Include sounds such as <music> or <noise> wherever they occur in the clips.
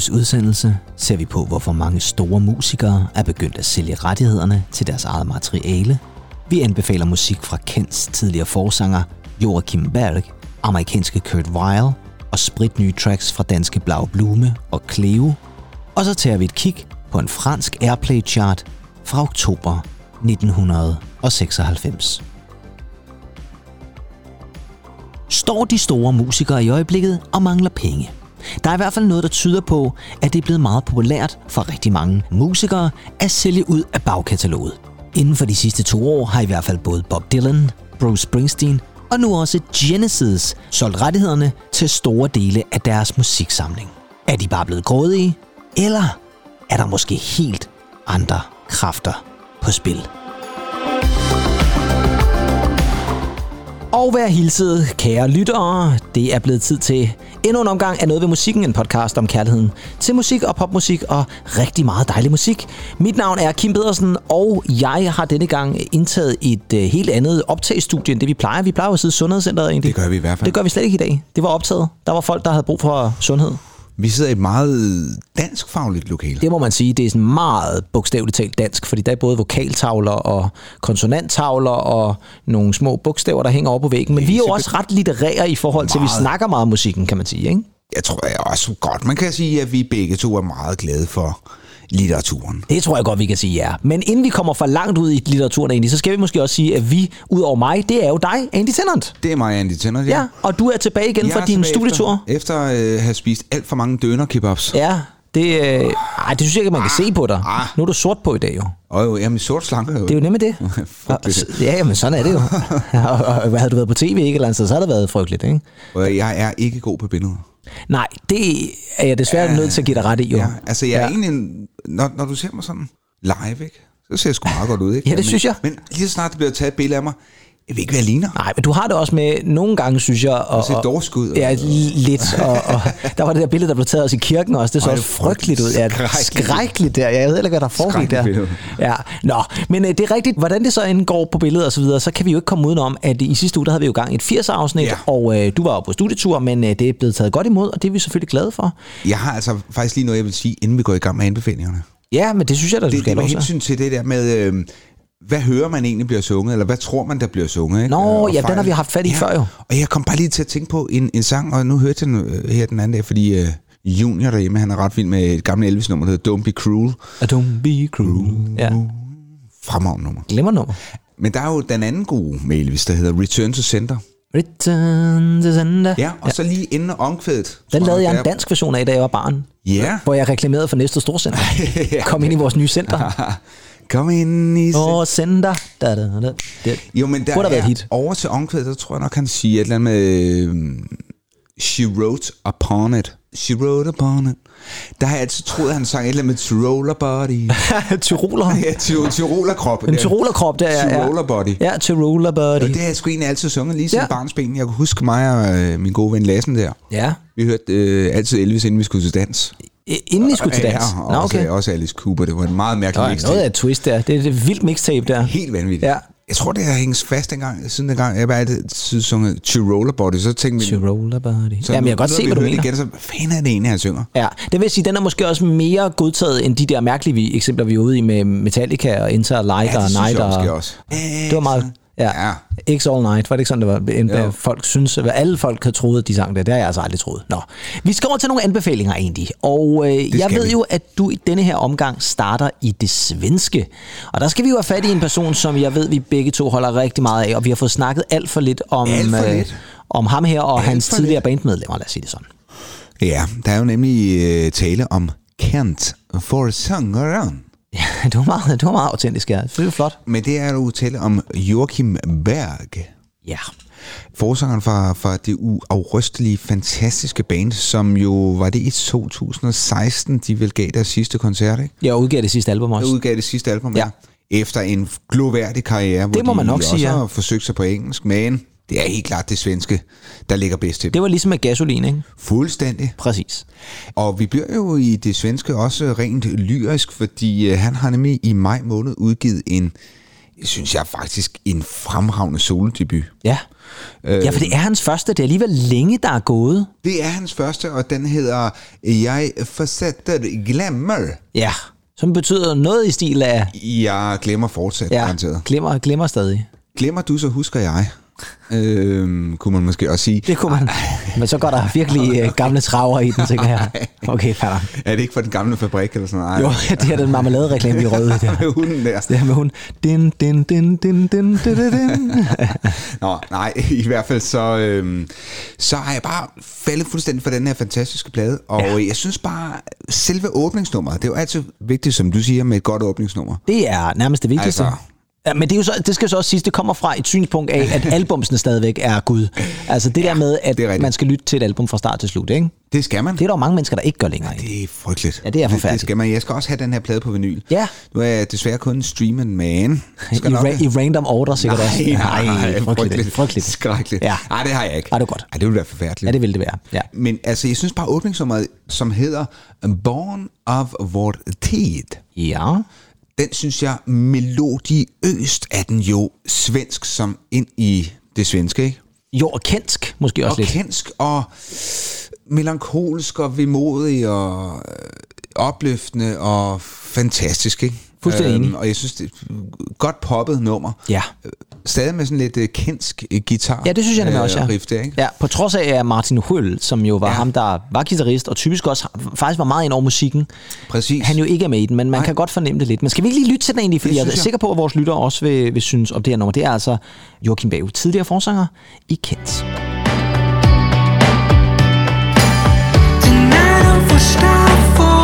uges udsendelse ser vi på, hvorfor mange store musikere er begyndt at sælge rettighederne til deres eget materiale. Vi anbefaler musik fra Kents tidligere forsanger Joachim Berg, amerikanske Kurt Weill og spritnye tracks fra danske Blau Blume og Cleo. Og så tager vi et kig på en fransk Airplay chart fra oktober 1996. Står de store musikere i øjeblikket og mangler penge? Der er i hvert fald noget, der tyder på, at det er blevet meget populært for rigtig mange musikere at sælge ud af bagkataloget. Inden for de sidste to år har i hvert fald både Bob Dylan, Bruce Springsteen og nu også Genesis solgt rettighederne til store dele af deres musiksamling. Er de bare blevet grådige, eller er der måske helt andre kræfter på spil? Og vær hilset, kære lyttere. Det er blevet tid til endnu en omgang af Noget ved Musikken, en podcast om kærligheden til musik og popmusik og rigtig meget dejlig musik. Mit navn er Kim Pedersen, og jeg har denne gang indtaget et uh, helt andet optagsstudie, end det vi plejer. Vi plejer jo at sidde i Sundhedscenteret egentlig. Det gør vi i hvert fald. Det gør vi slet ikke i dag. Det var optaget. Der var folk, der havde brug for sundhed. Vi sidder i et meget danskfagligt lokale. Det må man sige, det er sådan meget bogstaveligt talt dansk, fordi der er både vokaltavler og konsonanttavler og nogle små bogstaver, der hænger over på væggen. Men vi er jo også ret litterære i forhold til, at vi snakker meget om musikken, kan man sige, ikke? Jeg tror jeg også godt, man kan sige, at vi begge to er meget glade for litteraturen. Det tror jeg godt, vi kan sige, ja. Men inden vi kommer for langt ud i litteraturen egentlig, så skal vi måske også sige, at vi, ud over mig, det er jo dig, Andy Tennant. Det er mig, Andy Tønder. Ja, og du er tilbage igen Jeg fra er din studietur. Efter, efter øh, at have spist alt for mange døner kebabs. Ja, det, øh, ej, det synes jeg ikke, man kan se på dig. ah. Nu er du sort på i dag, jo. Og jo, jamen sort slanke jo. Det er jo nemlig det. Frygteligt. Og- Ja, men sådan er det jo. og, og, hvad havde du været på tv ikke et eller andet så har det været frygteligt, ikke? Og jeg er ikke god på billeder. Nej, det er jeg desværre nødt til at give dig ret i, jo. Ja, altså jeg er Ja. egentlig, en- når, når du ser mig sådan live, ikke? så ser jeg sgu meget godt ud. Ikke? Ja, det men, synes jeg. Men lige så snart der bliver taget et billede af mig, jeg ved ikke, jeg ligner. Nej, men du har det også med nogle gange, synes jeg. Og, og- dorsk ud, Ja, lidt. Og, og, <laughs> der var det der billede, der blev taget også i kirken også. Det så Ej, også det er frygteligt ud. Ja, skrækkeligt. skrækkeligt der. Jeg ved ikke, hvad der foregik der. Ja, nå. Men øh, det er rigtigt. Hvordan det så indgår på billedet og så videre, så kan vi jo ikke komme udenom, at i sidste uge, der havde vi jo gang i et 80'er-afsnit, Ja. og øh, du var jo på studietur, men øh, det er blevet taget godt imod, og det er vi selvfølgelig glade for. Jeg har altså faktisk lige noget, jeg vil sige, inden vi går i gang med anbefalingerne. Ja, men det synes jeg da, du Det, skal det er med også. hensyn til det der med, øh, hvad hører man egentlig bliver sunget, eller hvad tror man, der bliver sunget? Ikke? Nå, Og ja, den fejl. har vi haft fat i før jo. Og jeg kom bare lige til at tænke på en, en sang, og nu hørte jeg den øh, her den anden dag, fordi øh, Junior derhjemme, han er ret vild med et gammelt Elvis-nummer, der hedder Don't Be Cruel. Don't be cruel. Ja, Fremragende nummer. glemmer nummer. Men der er jo den anden gode med Elvis, der hedder Return to Center. Return to sender. Ja, og ja. så lige inden omkvædet. Den lavede jeg en dansk version af, da jeg var barn. Ja. Hvor jeg reklamerede for næste storcenter. <laughs> Ja. Kom ind i vores nye center. <laughs> Kom ind i... Åh, center. Da, da, da. Det. Jo, men der været er hit. over til omkvædet, så tror jeg nok, han siger et eller andet med... øh, She wrote upon it. She wrote upon it. Der har jeg altid troet, at han sang et eller andet med Tyroler body. <laughs> Tyroler. <laughs> ja, ty- Tyrolerkrop. En tyrolerkrop, der er. Tyroler body. Ja, Tyroler body. Og det har jeg sgu egentlig altid sunget lige siden Ja. ja. barnsben. Jeg kunne huske mig og øh, min gode ven Lassen der. Ja. Vi hørte øh, altid Elvis, inden vi skulle til dans. I- Inden I skulle til dans. Ja, og Nå, også, okay. også Alice Cooper. Det var en meget mærkelig mixtape. noget af et twist der. Det er et vildt mixtape der. Helt vanvittigt. Ja. Jeg tror, det har hængt fast dengang, siden dengang. Jeg altid sunget Tyroler body, så tænkte vi... Tyroler body. så Jamen, jeg kan godt se, hvad du det mener. Igen, så, hvad fanden er det egentlig, han synger? Ja, det vil sige, den er måske også mere godtaget end de der mærkelige vi- eksempler, vi er ude i med Metallica og Enter Light Ja, og det Night. jeg måske og, også. Det var meget... Ja. Ja. X All Night, var det ikke sådan, det var? En, hvad folk synes, hvad alle folk havde troet, at de sang det. Det har jeg altså aldrig troet. Nå. Vi skal over til nogle anbefalinger egentlig. Og øh, jeg ved vi. jo, at du i denne her omgang starter i det svenske. Og der skal vi jo have fat i en person, som jeg ved, vi begge to holder rigtig meget af. Og vi har fået snakket alt for lidt om, Alt for øh, lidt. om ham her og Alt hans tidligere lidt. bandmedlemmer, lad os sige det sådan. Ja, der er jo nemlig øh, tale om Kent for sangeren. Ja, <laughs> det var meget, det var meget autentisk, ja. Det er flot. Men det er jo tale om Joachim Berg. Ja. Forsangeren fra, fra det uafrystelige, fantastiske band, som jo var det i 2016, de vel gav deres sidste koncert, ikke? Jeg udgav det sidste album også. udgav det sidste album, Ja. ja. Efter en gloværdig karriere, hvor Det må de man nok også sige, ja. har forsøgt sig på engelsk, men det er helt klart det svenske, der ligger bedst til. Det var ligesom med gasolin, ikke? Fuldstændig. Præcis. Og vi bliver jo i det svenske også rent lyrisk, fordi øh, han har nemlig i maj måned udgivet en, synes jeg faktisk, en fremragende solodebut. Ja. Øh, ja, for det er hans første. Det er alligevel længe, der er gået. Det er hans første, og den hedder Jeg forsætter glemmer. Ja, som betyder noget i stil af... Jeg glemmer fortsat, Ja, garanteret. glemmer, glemmer stadig. Glemmer du, så husker jeg. Øhm, kunne man måske også sige. Det kunne man. Men så går der virkelig øh, gamle traver i den, tænker jeg. <laughs> Okay, nok. Er det ikke for den gamle fabrik eller sådan noget? Jo, det er den marmeladereklame i <laughs> røde der. Med hunden der. Det her med hun. Din, din, din, din, din, din, din. <laughs> Nå, nej, i hvert fald så, øhm, så har jeg bare faldet fuldstændig for den her fantastiske plade, og ja. jeg synes bare, selve åbningsnummeret, det er jo altid vigtigt, som du siger, med et godt åbningsnummer. Det er nærmest det vigtigste. Altså. Ja, men det, er jo så, det skal jo så også siges, det kommer fra et synspunkt af, at <laughs> albumsene stadigvæk er Gud. Altså det der med, at det man skal lytte til et album fra start til slut, ikke? Det skal man. Det er der mange mennesker, der ikke gør længere. Ikke? Det er frygteligt. Ja, det er Det, forfærdeligt. skal man. Jeg skal også have den her plade på vinyl. Ja. Nu er jeg desværre kun en streaming man. <laughs> I, Skal nok- ra- I random order sikkert også. Nej, nej, frygteligt. frygteligt. Skrækkeligt. Ja. Nej, det har jeg ikke. Ej, det er godt. Ej, det ville være forfærdeligt. Ja, det ville det være. Ja. Men altså, jeg synes bare åbningsnummeret, som hedder Born of Vår Tid, ja. Den synes jeg melodiøst er den jo svensk som ind i det svenske, ikke? Jo, og kensk måske også Og lidt. kensk og melankolsk og vemodig og øh, opløftende og fantastisk, ikke? Fuldstændig enig. Og jeg synes, det er et godt poppet nummer. Ja. Stadig med sådan lidt øh, kensk øh, guitar Ja, det synes jeg nemlig også, ja. riff der, ikke? Ja, på trods af at Martin Høll, som jo var ja. Ham, der var guitarist, og typisk også faktisk var meget ind over musikken, Præcis. han jo ikke er med i den, men man Nej. kan godt fornemme det lidt. Men skal vi ikke lige lytte til den egentlig, fordi Det jeg er jeg. sikker på, at vores lyttere også vil, vil synes om det her nummer. Det er altså Joachim Bav, tidligere forsanger i Kent. När de första fåglarna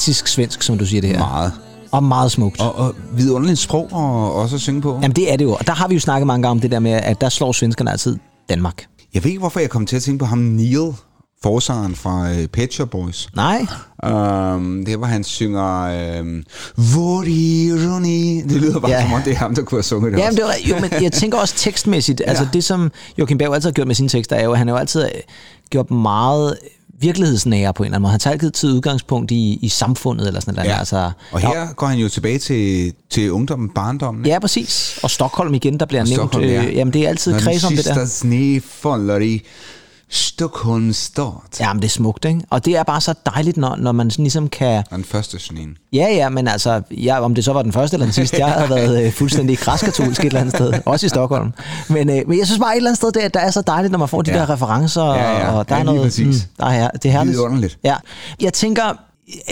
klassisk svensk, som du siger det her. meget. Og meget smukt. Og, og vidunderligt sprog og også at synge på. Jamen det er det jo. Og der har vi jo snakket mange gange om det der med, at der slår svenskerne altid Danmark. Jeg ved ikke, hvorfor jeg kom til at tænke på ham Neil, forsangeren fra uh, Pet Shop Boys. Nej, Um, det var han synger um, Hvor ironi Det lyder bare Ja. ja. som om det er ham der kunne have sunget det Ja, men også. det var, jo, men jeg tænker også tekstmæssigt. <laughs> Altså det, som Joachim Berg altid har gjort med sine tekster, er jo, at han har jo altid øh, gjort meget virkelighedsnære på en eller anden måde. Han tager altid til udgangspunkt i, i samfundet eller sådan noget. Ja. Altså, Og her går han jo tilbage til, til ungdommen, barndommen. Ja, præcis. Og Stockholm igen, der bliver Og nævnt. Stockholm, øh, ja. Jamen, det er altid Når kreds om den det der. sidste sne falder i Stockholms stad. Jamen, det er smukt, ikke? Og det er bare så dejligt, når, når man sådan ligesom kan... Den første sneen. Ja, ja, men altså, ja, om det så var den første eller den sidste, jeg har været øh, fuldstændig kraskatolsk et eller andet sted, også i Stockholm. Men, øh, men jeg synes bare et eller andet sted, det, der er så dejligt, når man får de Ja. der referencer, Ja, ja. og der Ja, er noget... præcis. der er, her- det er herligt. Vidunderligt. Ja. Jeg tænker,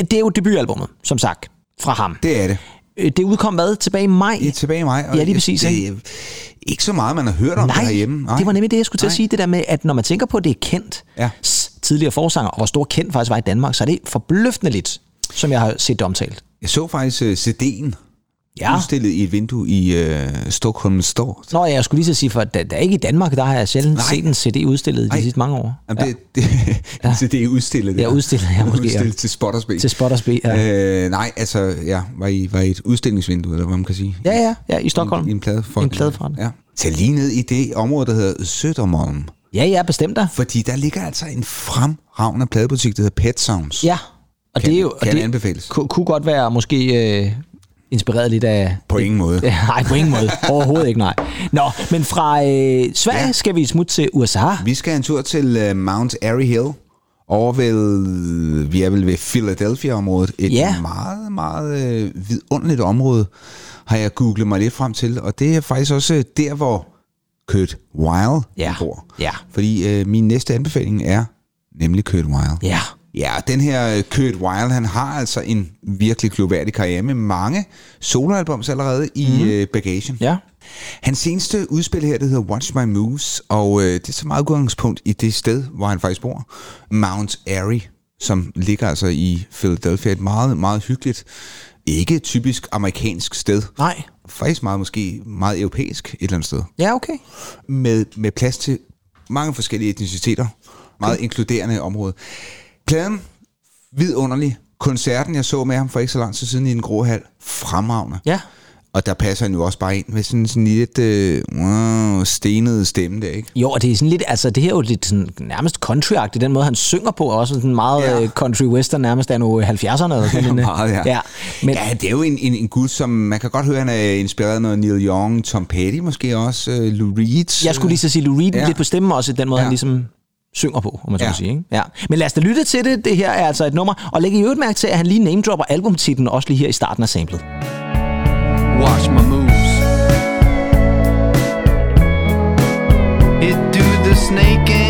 det er jo debutalbummet, som sagt, fra ham. Det er det. Øh, Det udkom hvad? Tilbage i maj? Er tilbage i mig. og Ja, lige præcis, Det ikke? så meget, man har hørt om det herhjemme. Nej, det var nemlig det, jeg skulle til at Nej. sige. Det der med, at når man tænker på, at det er kendt, Ja. tidligere forsanger, og hvor stor kendt faktisk var i Danmark, så er det forbløffende lidt, som jeg har set det omtalt. Jeg så faktisk uh, CD'en Ja. udstillet i et vindue i uh, Stockholm Store. Nå, jeg skulle lige så sige, for der, der er ikke i Danmark, der har jeg sjældent Nej. set en CD udstillet i de Nej. sidste mange år. Jamen, det, det, ja. <laughs> CD er udstillet. Ja, udstillet, ja, måske, ja. Udstillet til spe. Til Spot og Spe, ja. Øh, nej, altså, ja, var i, var i et udstillingsvindue, eller hvad man kan sige. Ja, ja, ja, i Stockholm. I, i en plade En pladeforretning. Ja. Tag lige ned i det område, der hedder Södermalm. Ja, ja, bestemt da. Fordi der ligger altså en fremragende pladebutik, der hedder Pet Sounds. Ja, og Kan- det er jo... kan det anbefales. Ku, kunne godt være måske øh, inspireret lidt af... På ingen måde. <laughs> Nej, på ingen måde. Overhovedet ikke, nej. Nå, men fra øh, Sverige Ja. skal vi smutte til USA. Vi skal en tur til uh, Mount Airy Hill. Over ved, vi er vel ved Philadelphia-området. Et Ja. meget, meget øh, vidunderligt område, har jeg googlet mig lidt frem til. Og det er faktisk også der, hvor Kurt Weill Ja. bor. Ja. Fordi øh, min næste anbefaling er nemlig Kurt Weill. Ja. Ja, den her øh, Kurt Weill, han har altså en virkelig gloværdig karriere med mange soloalbums allerede i mm. øh, bagagen. Ja. Hans seneste udspil her, det hedder Watch My Moves, og øh, det er så meget udgangspunkt i det sted, hvor han faktisk bor. Mount Airy, som ligger altså i Philadelphia. Et meget, meget hyggeligt, ikke typisk amerikansk sted. Nej. Faktisk meget måske meget europæisk et eller andet sted. Ja, okay. Med, med plads til mange forskellige etniciteter. Meget okay. inkluderende område. Pladen, vidunderlig. Koncerten, jeg så med ham for ikke så lang tid siden i den grå hal, fremragende. Ja. Og der passer han jo også bare ind med sådan, sådan lidt øh, wow, stenet stemme der, ikke? Jo, og det er sådan lidt, altså det her er jo lidt sådan, nærmest country den måde han synger på, også sådan meget Ja. <laughs> ja. country western, nærmest er nu 70'erne eller sådan noget. Meget, ja. ja. Men, ja, det er jo en, en, en gut, som man kan godt høre, han er inspireret af noget Neil Young, Tom Petty måske også, øh, Lou Reed. jeg skulle lige så sige, Lou Reed Ja. ja. lidt på stemmen også, den måde Ja. ja. han ligesom synger på, om man Ja. ja. sige. Ikke? Ja. Men lad os da lytte til det. Det her er altså et nummer. Og læg i øvrigt mærke til, at han lige name-dropper albumtitlen også lige her i starten af samlet. Watch my moves. It do the snake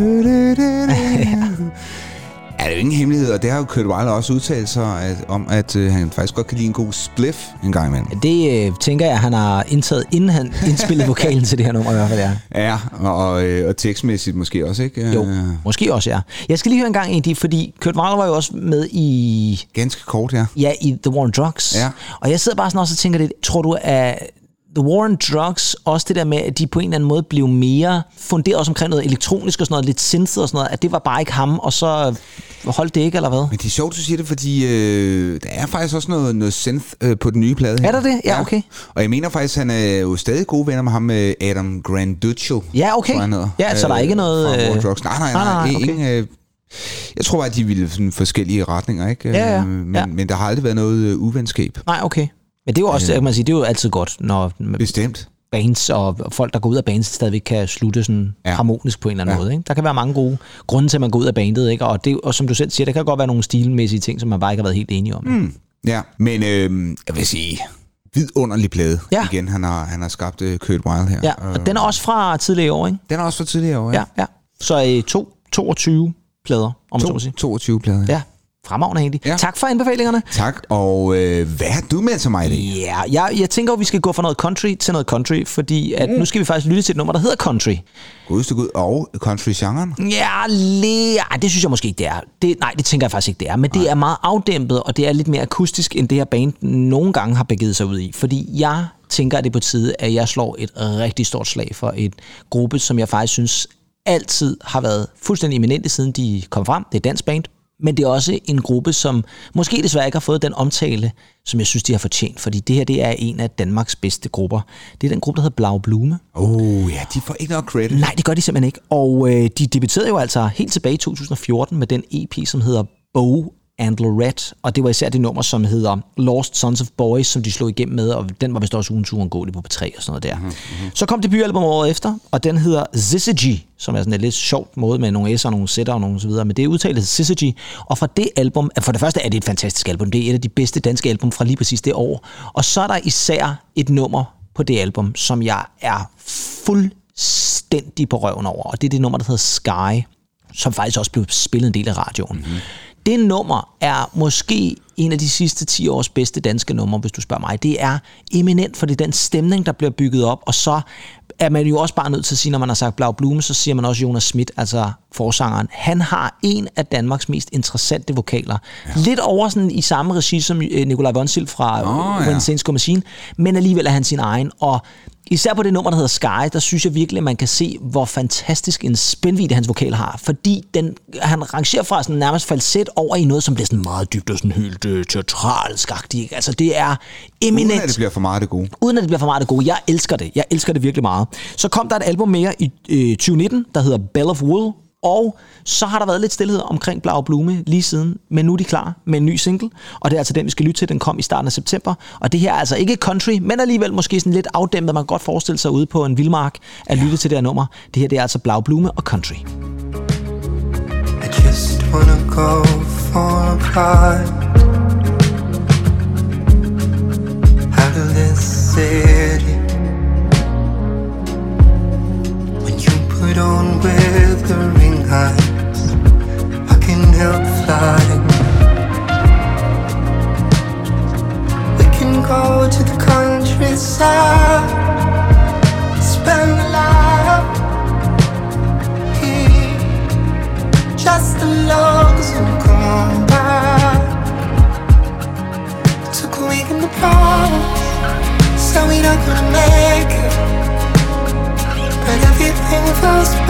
Ja, det er jo ingen hemmelighed, og det har jo Kurt Weill også udtalt sig at, om, at øh, han faktisk godt kan lide en god spliff en gang imellem. Det øh, tænker jeg, han har indtaget, inden han indspillede vokalen til det her nummer i hvert fald, ja. Ja, og, øh, og tekstmæssigt måske også, ikke? Jo, måske også, ja. Jeg skal lige høre en gang de, fordi Kurt Weill var jo også med i Ganske kort, ja. Ja, i The War on Drugs. Ja. Og jeg sidder bare sådan også og tænker lidt, tror du, at The War on Drugs, også det der med, at de på en eller anden måde blev mere funderet også omkring noget elektronisk og sådan noget, lidt synth og sådan noget, at det var bare ikke ham, og så holdt det ikke, eller hvad? Men det er sjovt, du siger det, fordi øh, der er faktisk også noget, noget synth øh, på den nye plade her. Er der det? Ja, okay. Og jeg mener faktisk, han er jo stadig gode venner med ham med Adam Granduccio. Ja, okay. tror han hedder. Ja, så der er ikke noget, Fra War øh, Drugs. Nej, nej, nej, nej. nej, okay. ingen, øh, jeg tror bare, at de ville sådan forskellige retninger, ikke? Ja, ja, Øh, Men, ja. men der har aldrig været noget øh, uvenskab. Nej, okay. Men det er jo også, kan man sige, det er jo altid godt, når Bestemt. bands og folk, der går ud af bands, stadigvæk kan slutte sådan Ja. ja. harmonisk på en eller anden Ja. ja. måde. Ikke? Der kan være mange gode grunde til, at man går ud af bandet, ikke? Og, det, og som du selv siger, der kan godt være nogle stilmæssige ting, som man bare ikke har været helt enige om. Mm. Ja, men øh, jeg vil sige, vidunderlig plade. Ja. Igen, han har, han har skabt øh, Kurt Weill her. Ja, og den er også fra tidligere år, ikke? Den er også fra tidligere år, Ja, ja. Så øh, to, 22 plader, om man så To, må sige. 22 plader. Ja, fremragende egentlig. Ja. Tak for anbefalingerne. Tak, og øh, hvad har du med til mig i dag? Ja, jeg, jeg tænker, at vi skal gå fra noget country til noget country, fordi at mm. nu skal vi faktisk lytte til et nummer, der hedder country. Godeste Gud, og country-genren. Ja, le, ej, det synes jeg måske ikke, det er. Det, nej, det tænker jeg faktisk ikke, det er. Men det er meget afdæmpet, og det er lidt mere akustisk, end det her band nogle gange har begivet sig ud i. Fordi jeg tænker, at det er på tide, at jeg slår et rigtig stort slag for et gruppe, som jeg faktisk synes altid har været fuldstændig eminente, siden de kom frem. Det er dansk band. Men det er også en gruppe, som måske desværre ikke har fået den omtale, som jeg synes, de har fortjent. Fordi det her, det er en af Danmarks bedste grupper. Det er den gruppe, der hedder Blau Blume. Oh ja, de får ikke nok credit. Nej, det gør de simpelthen ikke. Og øh, de debuterede jo altså helt tilbage i 2014 med den EP, som hedder Bow and Lorette, og det var især det nummer, som hedder Lost Sons of Boys, som de slog igennem med, og den var vist også ugen turen gå på P3 og sådan noget der. Mm-hmm. Så kom debutalbum året efter, og den hedder Syzygy, som er sådan et lidt sjovt måde med nogle S'er og nogle Z'er og nogle så videre, men det er udtalt Syzygy, og fra det album, for det første er det et fantastisk album, det er et af de bedste danske album fra lige præcis det år, og så er der især et nummer på det album, som jeg er fuldstændig på røven over, og det er det nummer, der hedder Sky, som faktisk også blev spillet en del af radioen. Mm-hmm. Det nummer er måske en af de sidste 10 års bedste danske numre, hvis du spørger mig. Det er eminent, for det er den stemning, der bliver bygget op, og så er man jo også bare nødt til at sige, når man har sagt Blau Blume, så siger man også Jonas Schmidt, altså forsangeren. Han har en af Danmarks mest interessante vokaler. Ja. Lidt over sådan i samme regi som øh, Nikolaj Vonsil fra oh, ja. When Machine, men alligevel er han sin egen. Og især på det nummer, der hedder Sky, der synes jeg virkelig, at man kan se, hvor fantastisk en spændvidde hans vokal har. Fordi den, han rangerer fra sådan nærmest falset over i noget, som bliver sådan meget dybt og sådan helt uh, teatralsk Altså det er eminent. Uden at det bliver for meget det gode. Uden at det bliver for meget det gode. Jeg elsker det. Jeg elsker det virkelig meget. Så kom der et album mere i øh, 2019, der hedder Bell of Wool, og så har der været lidt stillhed omkring Blau Blume lige siden, men nu er de klar med en ny single, og det er altså den, vi skal lytte til. Den kom i starten af september, og det her er altså ikke country, men alligevel måske sådan lidt afdæmpet. Man kan godt forestille sig ude på en vildmark at lytte til det her nummer. Det her det er altså Blau Blume og country. I just wanna go for a ride Out of this city When you put on withering I can't help flying We can go to the countryside. Spend the here. Just the logs and come back Took a week in the past So we not gonna make it. But everything feels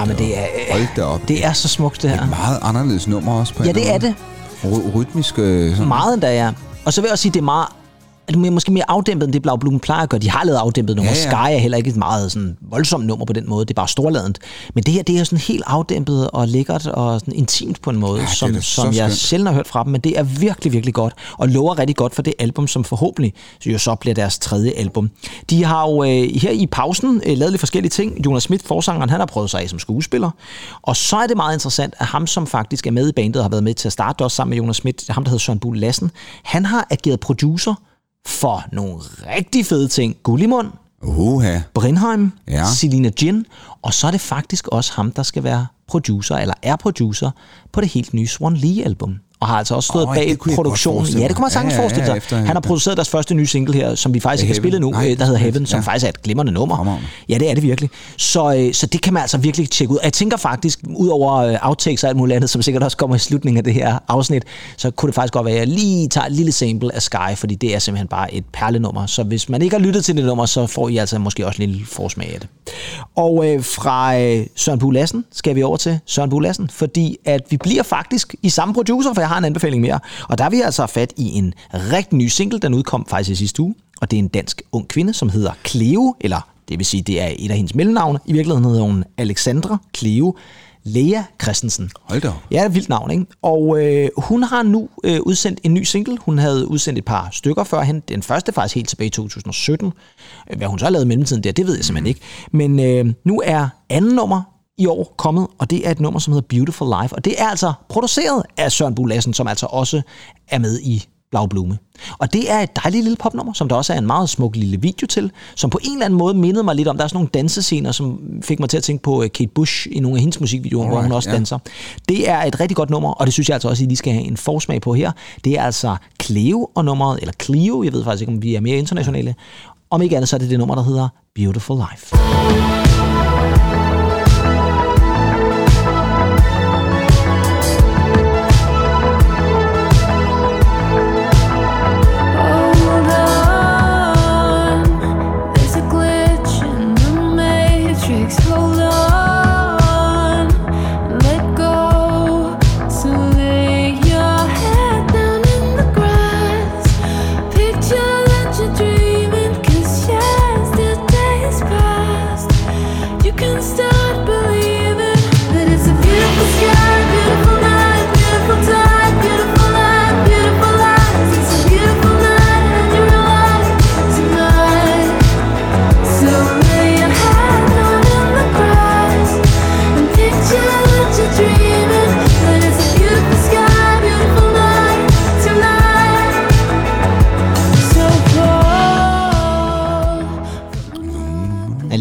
Ja, men det er, Hold da op. det er så smukt, det her. Et meget anderledes nummer også på Ja, det er det. Ry- rytmisk. øh, Sådan. Meget endda, ja. Og så vil jeg også sige, det er meget er det måske mere afdæmpet, end det Blau Blume plejer at gøre. De har lavet afdæmpet nummer. Ja, Ja. Sky er heller ikke et meget sådan, voldsomt nummer på den måde. Det er bare storladent. Men det her, det er sådan helt afdæmpet og lækkert og sådan intimt på en måde, Ja, som, så som jeg skønt. sjældent har hørt fra dem. Men det er virkelig, virkelig godt. Og lover rigtig godt for det album, som forhåbentlig jo så bliver deres tredje album. De har jo øh, her i pausen øh, lavet lidt forskellige ting. Jonas Schmidt, forsangeren, han har prøvet sig af som skuespiller. Og så er det meget interessant, at ham, som faktisk er med i bandet har været med til at starte også sammen med Jonas Schmidt, ham der hedder Søren Bull Lassen, han har ageret producer for nogle rigtig fede ting. Gullimund, Uha. Brindheim, Ja. Selina Jin, og så er det faktisk også ham, der skal være producer, eller er producer på det helt nye Swan Lee-album. Og har altså også stået oh, bag produktionen. Ja, det kunne man sagtens Ja, ja, forestille sig. efter- Han har produceret deres første nye single her, som vi faktisk ikke har spillet nu, Nej, øh, der hedder er Heaven, som ja. faktisk er et glimrende nummer. Ja, det er det virkelig. Så, øh, så det kan man altså virkelig tjekke ud. Jeg tænker faktisk, ud over øh, outtakes og alt muligt andet, som sikkert også kommer i slutningen af det her afsnit, så kunne det faktisk godt være, at jeg lige tager et lille sample af Sky, fordi det er simpelthen bare et perlenummer. Så hvis man ikke har lyttet til det nummer, så får I altså måske også en lille forsmag af det. Og øh, fra øh, Søren Bue Lassen skal vi over til Søren Bue Lassen, fordi at vi bliver faktisk i samme producer, for jeg har en anbefaling mere. Og der er vi altså fat i en rigtig ny single, den udkom faktisk i sidste uge, og det er en dansk ung kvinde, som hedder Cleo, eller det vil sige, det er et af hendes mellemnavne. I virkeligheden hedder hun Alexandra Cleo Lea Christensen. Hold da. Ja, det er et vildt navn, ikke? Og øh, hun har nu øh, udsendt en ny single. Hun havde udsendt et par stykker før hende. Den første faktisk helt tilbage i 2017. Øh, Hvad hun så har lavet i mellemtiden der, det ved jeg simpelthen ikke. Men øh, nu er anden nummer i år kommet, og det er et nummer, som hedder Beautiful Life. Og det er altså produceret af Søren Bue Lassen, som altså også er med i Blau Blume. Og det er et dejligt lille popnummer, som der også er en meget smuk lille video til, som på en eller anden måde mindede mig lidt om, der er sådan nogle dansescener, som fik mig til at tænke på øh, Kate Bush i nogle af hendes musikvideoer, hvor hun Alright, også ja. danser. Det er et rigtig godt nummer, og det synes jeg altså også, at I lige skal have en forsmag på her. Det er altså Cleo og nummeret, eller Clio, jeg ved faktisk ikke, om vi er mere internationale. Om ikke andet, så er det det nummer, der hedder Beautiful Life.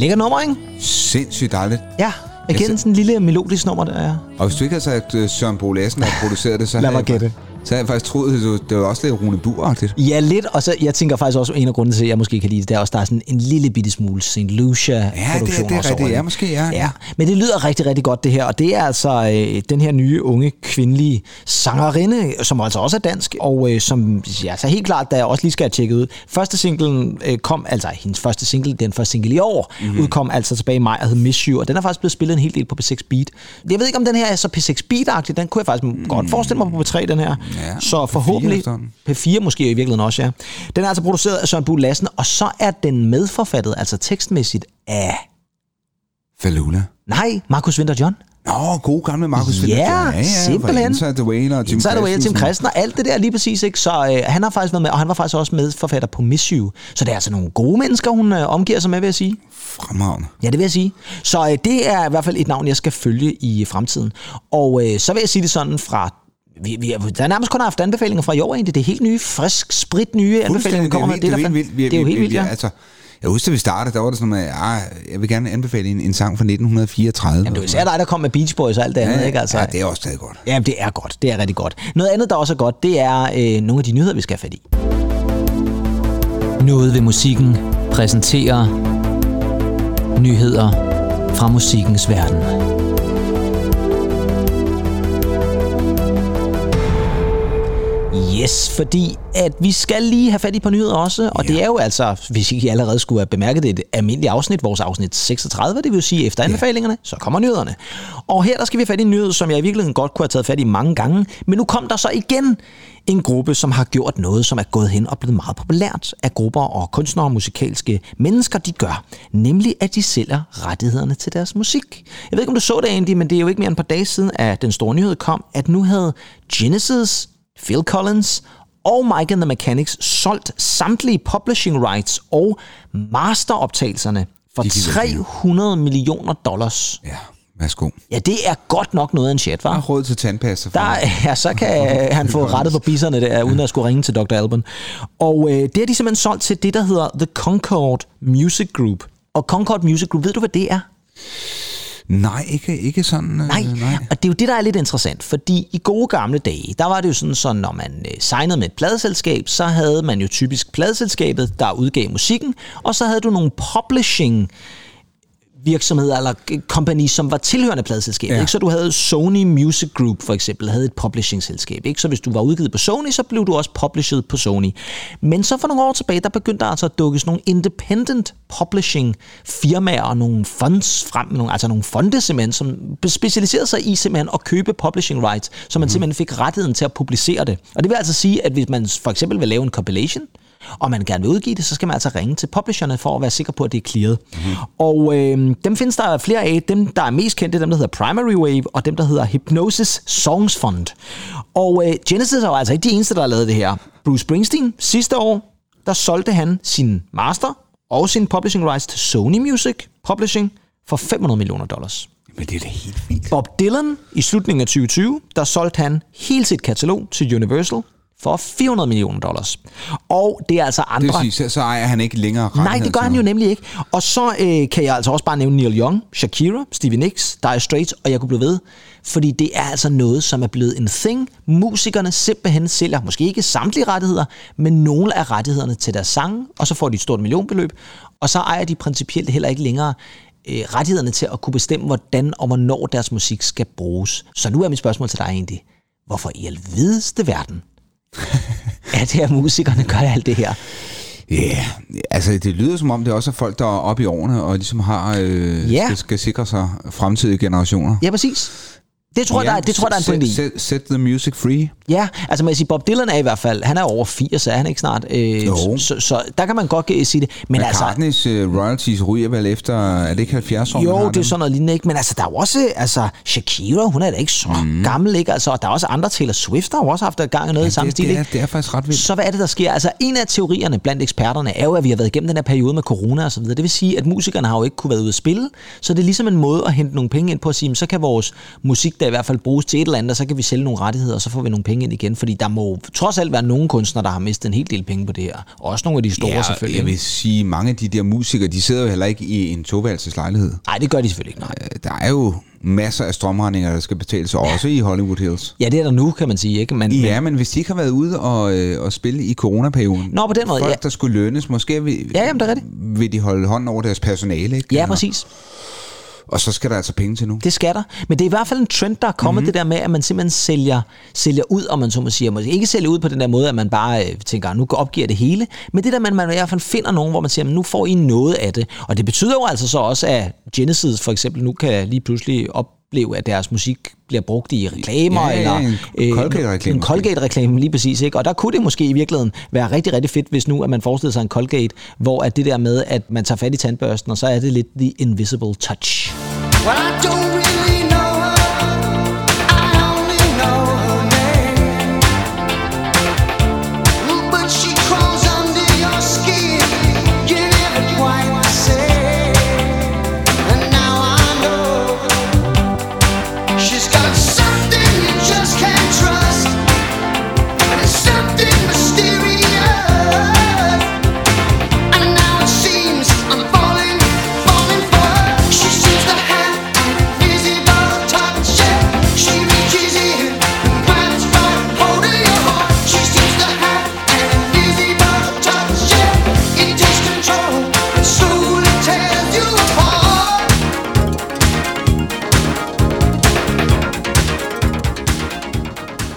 Lækker nummer, ikke? Sindssygt dejligt. Ja, igen sådan en lille melodisk nummer, der er. Og hvis du ikke havde sagt uh, Søren Bo Lassen, har produceret det, så, Lad mig gætte. Så havde jeg faktisk troet, at det- det var også lidt Rune Bur-agtigt. Ja, lidt, og så jeg tænker faktisk også, en af grundene til, at jeg måske kan lide det, det er også, der er sådan en lille bitte smule St. Lucia-produktion det er også rigtigt. over Ja, det. måske, ja. ja. Men det lyder rigtig, rigtig godt det her, og det er altså øh, den her nye, unge, kvindelige sangerinde, som altså også er dansk, og øh, som, ja, så helt klart, da jeg også lige skal have tjekket ud. Første singlen øh, kom, altså hendes første single, den første single i år, Mhm. mm-hmm. udkom altså tilbage i maj og hed Miss You, og den er faktisk blevet spillet en hel del på P6 Beat. Jeg ved ikke, om den her er så P6 Beat-agtig, den kunne jeg faktisk mm. godt forestille mig på P3, den her. Ja, så P4 forhåbentlig... efterhånden. P4 måske i virkeligheden også, ja. Den er altså produceret af Søren Buhl Lassen, og så er den medforfattet, altså tekstmæssigt, af... Falula. Nej, Markus Winter John. Nå, god gamle Markus Ja, Winter. ja, ja, simpelthen. Inside the Whale og Tim Så er det jo Tim. Christen og alt det der lige præcis, ikke? Så øh, han har faktisk været med, og han var faktisk også medforfatter på Miss You. Så det er altså nogle gode mennesker, hun øh, omgiver sig med, vil jeg sige. Fremragende. Ja, det vil jeg sige. Så øh, det er i hvert fald et navn, jeg skal følge i fremtiden. Og øh, så vil jeg sige det sådan fra... Vi, vi, der er nærmest kun haft anbefalinger fra i år egentlig. Det er helt nye, frisk, sprit nye anbefalinger, vi kommer med. Det er jo helt vildt. Vi- Det er jo helt vi- vildt, vi- ja. Altså, jeg husker, da vi startede, der var det sådan noget med, ah, jeg vil gerne anbefale en, en sang fra 1934. Jamen, det er især dig, der kom med Beach Boys og alt det andet, ja, ikke? Altså, ja, det er også stadig godt. Jamen, det er godt. Det er rigtig godt. Noget andet, der også er godt, det er øh, nogle af de nyheder, vi skal have fat i. Noget ved musikken præsenterer nyheder fra musikkens verden. Yes, fordi at vi skal lige have fat i på nyheder også, og ja. det er jo altså, hvis I allerede skulle have bemærket det, et almindeligt afsnit, vores afsnit 36, det vil sige efter anbefalingerne, så kommer nyhederne. Og her der skal vi have fat i en nyhed, som jeg i virkeligheden godt kunne have taget fat i mange gange, men nu kom der så igen en gruppe, som har gjort noget, som er gået hen og blevet meget populært af grupper og kunstnere og musikalske mennesker, de gør. Nemlig, at de sælger rettighederne til deres musik. Jeg ved ikke, om du så det, Andy, men det er jo ikke mere end et par dage siden, at den store nyhed kom, at nu havde Genesis, Phil Collins og Mike and the Mechanics solgt samtlige publishing rights og masteroptagelserne for De gider ikke. 300 millioner dollars. Ja, værsgo. Ja, det er godt nok noget af en chat, Der var. er råd til tandpasta. Der, ja, så kan han få <laughs> rettet på bisserne der, uden at skulle ringe til Dr. Alban. Og øh, det har de simpelthen solgt til det, der hedder The Concord Music Group. Og Concord Music Group, ved du, hvad det er? Nej, ikke, ikke sådan. øh, Nej. nej. og det er jo det, der er lidt interessant, fordi i gode gamle dage, der var det jo sådan, så når man øh, signede med et pladeselskab, så havde man jo typisk pladeselskabet, der udgav musikken, og så havde du nogle publishing virksomheder eller company, som var tilhørende pladeselskabet. Ja. Ja. Ikke? Så du havde Sony Music Group for eksempel, havde et publishing-selskab. Ikke? Så hvis du var udgivet på Sony, så blev du også published på Sony. Men så for nogle år tilbage, der begyndte der altså at dukkes nogle independent publishing firmaer og nogle funds frem, nogle, altså nogle fonde simpelthen, som specialiserede sig i simpelthen at købe publishing rights, så man mm. simpelthen fik rettigheden til at publicere det. Og det vil altså sige, at hvis man for eksempel vil lave en compilation, og man gerne vil udgive det, så skal man altså ringe til publisherne for at være sikker på, at det er clearet. Mm-hmm. Og øh, dem findes der flere af. Dem, der er mest kendte, dem der hedder Primary Wave, og dem, der hedder Hypnosis Songs Fund. Og øh, Genesis er jo altså ikke de eneste, der har lavet det her. Bruce Springsteen, sidste år, der solgte han sin master og sin publishing rights til Sony Music Publishing for 500 millioner dollars. Men det er da helt vildt. Bob Dylan i slutningen af 2020, der solgte han hele sit katalog til Universal for 400 millioner dollars. Og det er altså Det andre... vil sige, så, ejer han ikke længere Nej, rettigheden det gør han jo nemlig ikke. Og så øh, kan jeg altså også bare nævne Neil Young, Shakira, Stevie Nicks, Dire Straits, og jeg kunne blive ved. Fordi det er altså noget, som er blevet en thing. Musikerne simpelthen sælger, måske ikke samtlige rettigheder, men nogle af rettighederne til deres sange, og så får de et stort millionbeløb. Og så ejer de principielt heller ikke længere øh, rettighederne til at kunne bestemme, hvordan og hvornår deres musik skal bruges. Så nu er mit spørgsmål til dig egentlig, hvorfor i alvideste verden <laughs> er det, at musikerne gør alt det her? Ja, yeah. altså det lyder som om, det også er folk, der er oppe i årene og ligesom har, øh, Ja. skal, skal sikre sig fremtidige generationer. Ja, præcis. Det tror, jeg, der, er- det tror der er en pointe i. set, set the music free. Ja, altså man kan sige, Bob Dylan er i hvert fald, han er over 80, er han ikke snart? Øh, Jo. så, så der kan man godt øh, sige det. Men altså, McCartney's øh, royalties ryger vel efter, er det ikke 70 år, jo, det er dem? sådan noget lignende, ikke? Men altså, der er jo også, altså, Shakira, hun er da ikke så mm. gammel, ikke? Altså, og der er også andre, Taylor Swift har jo også haft gang i noget ja, i samme det, stil, det, er, det er faktisk ret vildt. Så hvad er det, der sker? Altså, en af teorierne blandt eksperterne er jo, at vi har været igennem den her periode med corona og så videre. Det vil sige, at musikerne har jo ikke kunne være ude at spille, så det er ligesom en måde at hente nogle penge ind på at sige, "Men så kan vores musik skal i hvert fald bruges til et eller andet, og så kan vi sælge nogle rettigheder, og så får vi nogle penge ind igen. Fordi der må trods alt være nogle kunstnere, der har mistet en hel del penge på det her. Og også nogle af de store Ja, selvfølgelig. jeg vil sige, mange af de der musikere, de sidder jo heller ikke i en toværelseslejlighed. Nej, det gør de selvfølgelig ikke. Nej. Øh, Der er jo masser af strømregninger, der skal betales, også i Hollywood Hills. Ja, det er der nu, kan man sige. Ikke? Men, men, Ja, men hvis de ikke har været ude og, øh, og spille i coronaperioden, Nå, på den måde, folk, ja. der skulle lønnes, måske vil, Ja, jamen, det er rigtigt. vil de holde hånden over deres personale, ikke? Ja, præcis. Og så skal der altså penge til nu. Det skal der. Men det er i hvert fald en trend, der er kommet, Mhm. mm-hmm. det der med, at man simpelthen sælger, sælger ud, om man så må sige. Måske ikke sælger ud på den der måde, at man bare øh, tænker, nu opgiver det hele. Men det der med, at man i hvert fald finder nogen, hvor man siger, "Men nu får I noget af det. Og det betyder jo altså så også, at Genesis for eksempel nu kan lige pludselig opleve, at deres musik bliver brugt i reklamer. Ja, ja, eller, en Colgate-reklame En. Colgate-reklame, lige præcis. Ikke? Og der kunne det måske i virkeligheden være rigtig, rigtig fedt, hvis nu, at man forestiller sig en Colgate, hvor at det der med, at man tager fat i tandbørsten, og så er det lidt the invisible touch. Well, I don't really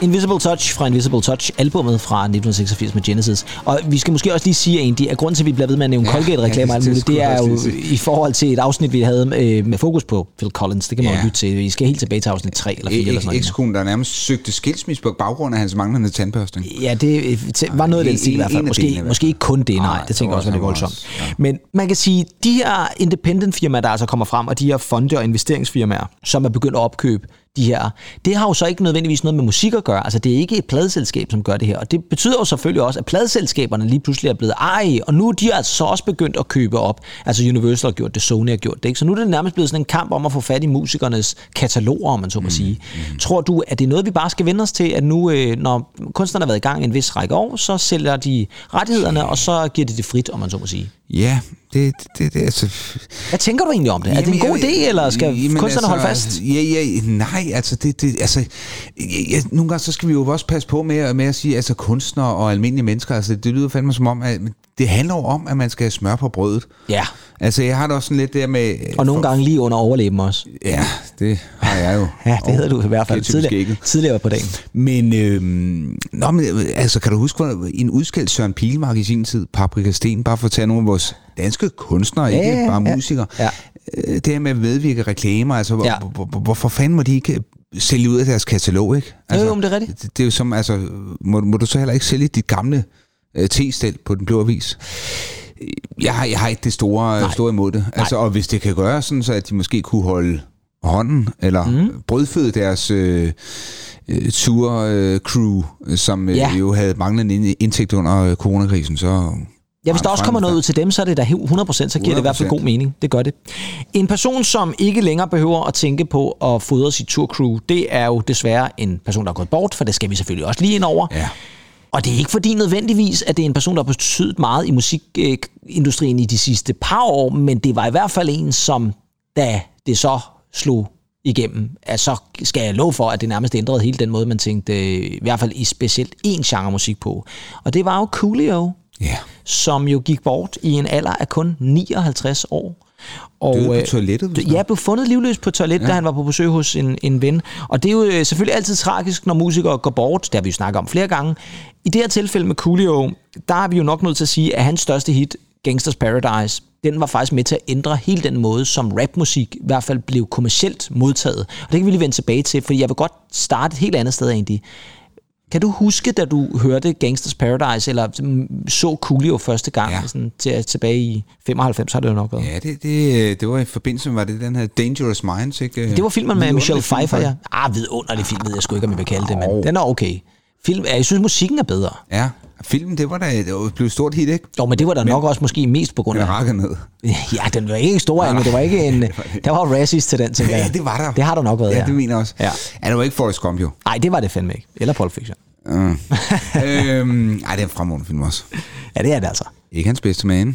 Invisible Touch fra Invisible Touch, albumet fra 1986 med Genesis. Og vi skal måske også lige sige egentlig, at grunden til, at vi bliver ved med at nævne Ja, Colgate-reklamer ja, det det er jo i forhold til et afsnit, vi havde øh, med fokus på Phil Collins. Det kan man Ja. jo lytte til. Vi skal helt tilbage til afsnit 3 eller 4 eller sådan noget. Der nærmest søgte skilsmisse på baggrund af hans manglende tandbørstning. Ja, det øh, var noget af den en- stil i hvert fald. Måske, måske ikke kun det, nej. Det tænker jeg også var lidt voldsomt. Men man kan sige, de her independent firmaer, der altså kommer frem, og de her fonde og investeringsfirmaer, som er begyndt at opkøbe de her, det har jo så ikke nødvendigvis noget med musik at gøre. Altså, det er ikke et pladeselskab, som gør det her. Og det betyder jo selvfølgelig også, at pladeselskaberne lige pludselig er blevet ej, og nu er de altså så også begyndt at købe op. Altså, Universal har gjort det, Sony har gjort det. Ikke? Så nu er det nærmest blevet sådan en kamp om at få fat i musikernes kataloger, om man så må sige. Tror du, at det er noget, vi bare skal vende os til, at nu, øh, når kunstnerne har været i gang en vis række år, så sælger de rettighederne, og så giver de det frit, om man så må sige. Ja, det, det, det altså... Hvad tænker du egentlig om det? Er det en Jamen, god jeg- idé, eller skal Jamen, kunstnerne holde fast? Ja, ja, nej, altså, det, det, altså ja, nogle gange så skal vi jo også passe på med, med at sige, altså kunstnere og almindelige mennesker, altså det lyder fandme som om, at det handler jo om, at man skal have smør på brødet. Ja, Altså, jeg har det også sådan lidt der med... og nogle gange lige under overleben også. Ja, det har jeg jo. <laughs> Ja, det hedder du i hvert fald er tidligere, ikke. tidligere på dagen. Men, øhm, nå, men øh, altså, kan du huske, en udskældt Søren Pilmark i sin tid, Paprika Sten, bare for at tage nogle af vores danske kunstnere, Ja, ikke bare ja. musikere. Ja. Øh, Det her med at medvirke reklamer, altså, Ja. hvor, hvor, hvorfor fanden må de ikke sælge ud af deres katalog, ikke? Altså, jo, men det er rigtigt. Det, det er jo som, altså, må, må du så heller ikke sælge dit gamle øh, testel på Den Blå Avis? Jeg har, jeg har ikke det store, Nej. store imod det. Altså, og hvis det kan gøre sådan, så at de måske kunne holde hånden, eller mm. brødføde deres øh, øh, tour-crew, som øh, Ja. jo havde manglende ind- indtægt under øh, coronakrisen, så... Ja, hvis der også kommer noget ud til dem, så er det da 100%, så giver det i hvert fald 100%. god mening. Det gør det. En person, som ikke længere behøver at tænke på at fodre sit tourcrew, det er jo desværre en person, der er gået bort, for det skal vi selvfølgelig også lige ind over. Ja. Og det er ikke fordi nødvendigvis, at det er en person, der har betydet meget i musikindustrien i de sidste par år, men det var i hvert fald en, som da det så slog igennem, at så skal jeg love for, at det nærmest ændrede hele den måde, man tænkte, øh, i hvert fald i specielt én genre musik på. Og det var jo Coolio, Ja. som jo gik bort i en alder af kun 59 år. Og, Døde på øh, toilettet, d- Ja, blev fundet livløs på et toilet, ja. da han var på besøg hos en, en ven. Og det er jo øh, selvfølgelig altid tragisk, når musikere går bort. Det har vi jo snakket om flere gange. I det her tilfælde med Coolio, der er vi jo nok nødt til at sige, at hans største hit, Gangsters Paradise, den var faktisk med til at ændre hele den måde, som rapmusik i hvert fald blev kommercielt modtaget. Og det kan vi lige vende tilbage til, for jeg vil godt starte et helt andet sted egentlig. Kan du huske, da du hørte Gangsters Paradise, eller så Coolio første gang, Ja. ja. sådan, til, tilbage i 95, har det jo nok været? Ja, det, det, det var i forbindelse med, var det den her Dangerous Minds, ikke? Det var filmen med Michelle film, Pfeiffer, ja. faktisk. Ah, vidunderlig film, ved jeg sgu ikke, om jeg vil kalde det, men den er okay. Film, jeg synes, musikken er bedre. Ja, Filmen, det var da det var blevet et stort hit, ikke? Jo, men det var da nok også måske mest på grund Den af... rakker ned. Ja, den var ikke stor, men det var ikke en... <laughs> Der var Razzies til den, tænker Ja, jeg. det var der. Det har der nok været, Ja, ja. det mener jeg også. Ja. Ja, det var ikke Forrest Gump, jo. Nej, det var det fandme ikke. Eller Pulp Fiction. <laughs> øhm, ej, det er en fremragende film også. Ja, det er det altså. Ikke hans bedste mand.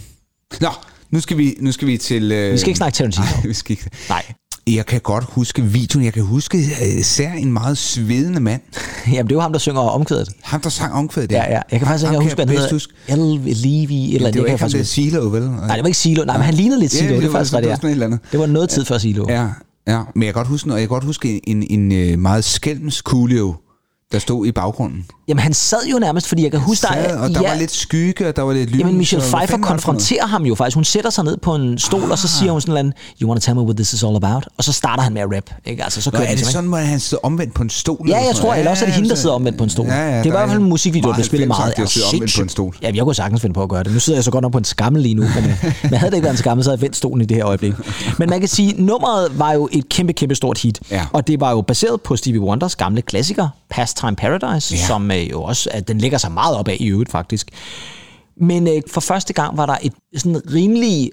Nå, nu skal vi, nu skal vi til... Øh... Vi skal ikke snakke Tarantino. <laughs> Nej, vi skal ikke. Nej. Jeg kan godt huske videoen. Jeg kan huske øh, især en meget svedende mand. <laughs> Jamen, det er jo ham, der synger omkvædet. Ham, der sang omkvædet der. Ja, ja. Jeg kan faktisk ikke huske, hvad han hedder. El Levi, eller Det var ikke ham, der faktisk Silo, vel? Nej, det var ikke Silo. Nej, men han lignede lidt Ja, Silo. det det er var faktisk, sådan- hvad det var det andet. Det var noget tid før Silo. Ja, ja. Men jeg kan godt huske, og jeg kan godt huske en, en, en øh, meget skælmens Coolio, der stod i baggrunden. Jamen, han sad jo nærmest, fordi jeg kan huske, Sad, og der var lidt skygge, og der var lidt lys. Jamen, Michelle Pfeiffer konfronterer ham jo faktisk. Hun sætter sig ned på en stol, og så siger hun sådan noget, you want to tell me what this is all about? Og så starter han med at rap. Ikke? Altså, så Nå, kører er den det simpelthen. sådan, at han sidder omvendt på en stol? Ja, jeg sådan tror, eller også er det Ja, hende, der sidder omvendt på en stol. Ja, ja, det er i hvert fald en musikvideo, der spiller meget. 90'er-agtigt at sidde omvendt på en stol. Ja, jeg kunne sagtens finde på at gøre det. Nu sidder jeg så godt nok på en skammel lige nu, men, <laughs> men havde det ikke været en skammel, så havde jeg vendt stolen i det her øjeblik. Men man kan sige, nummeret var jo et kæmpe, kæmpe stort hit. Ja. Og det var jo baseret på Stevie Wonders gamle klassiker, Pastime Paradise, Ja. som øh, jo også, at den ligger sig meget op af i øvrigt faktisk. Men øh, for første gang var der et sådan rimelig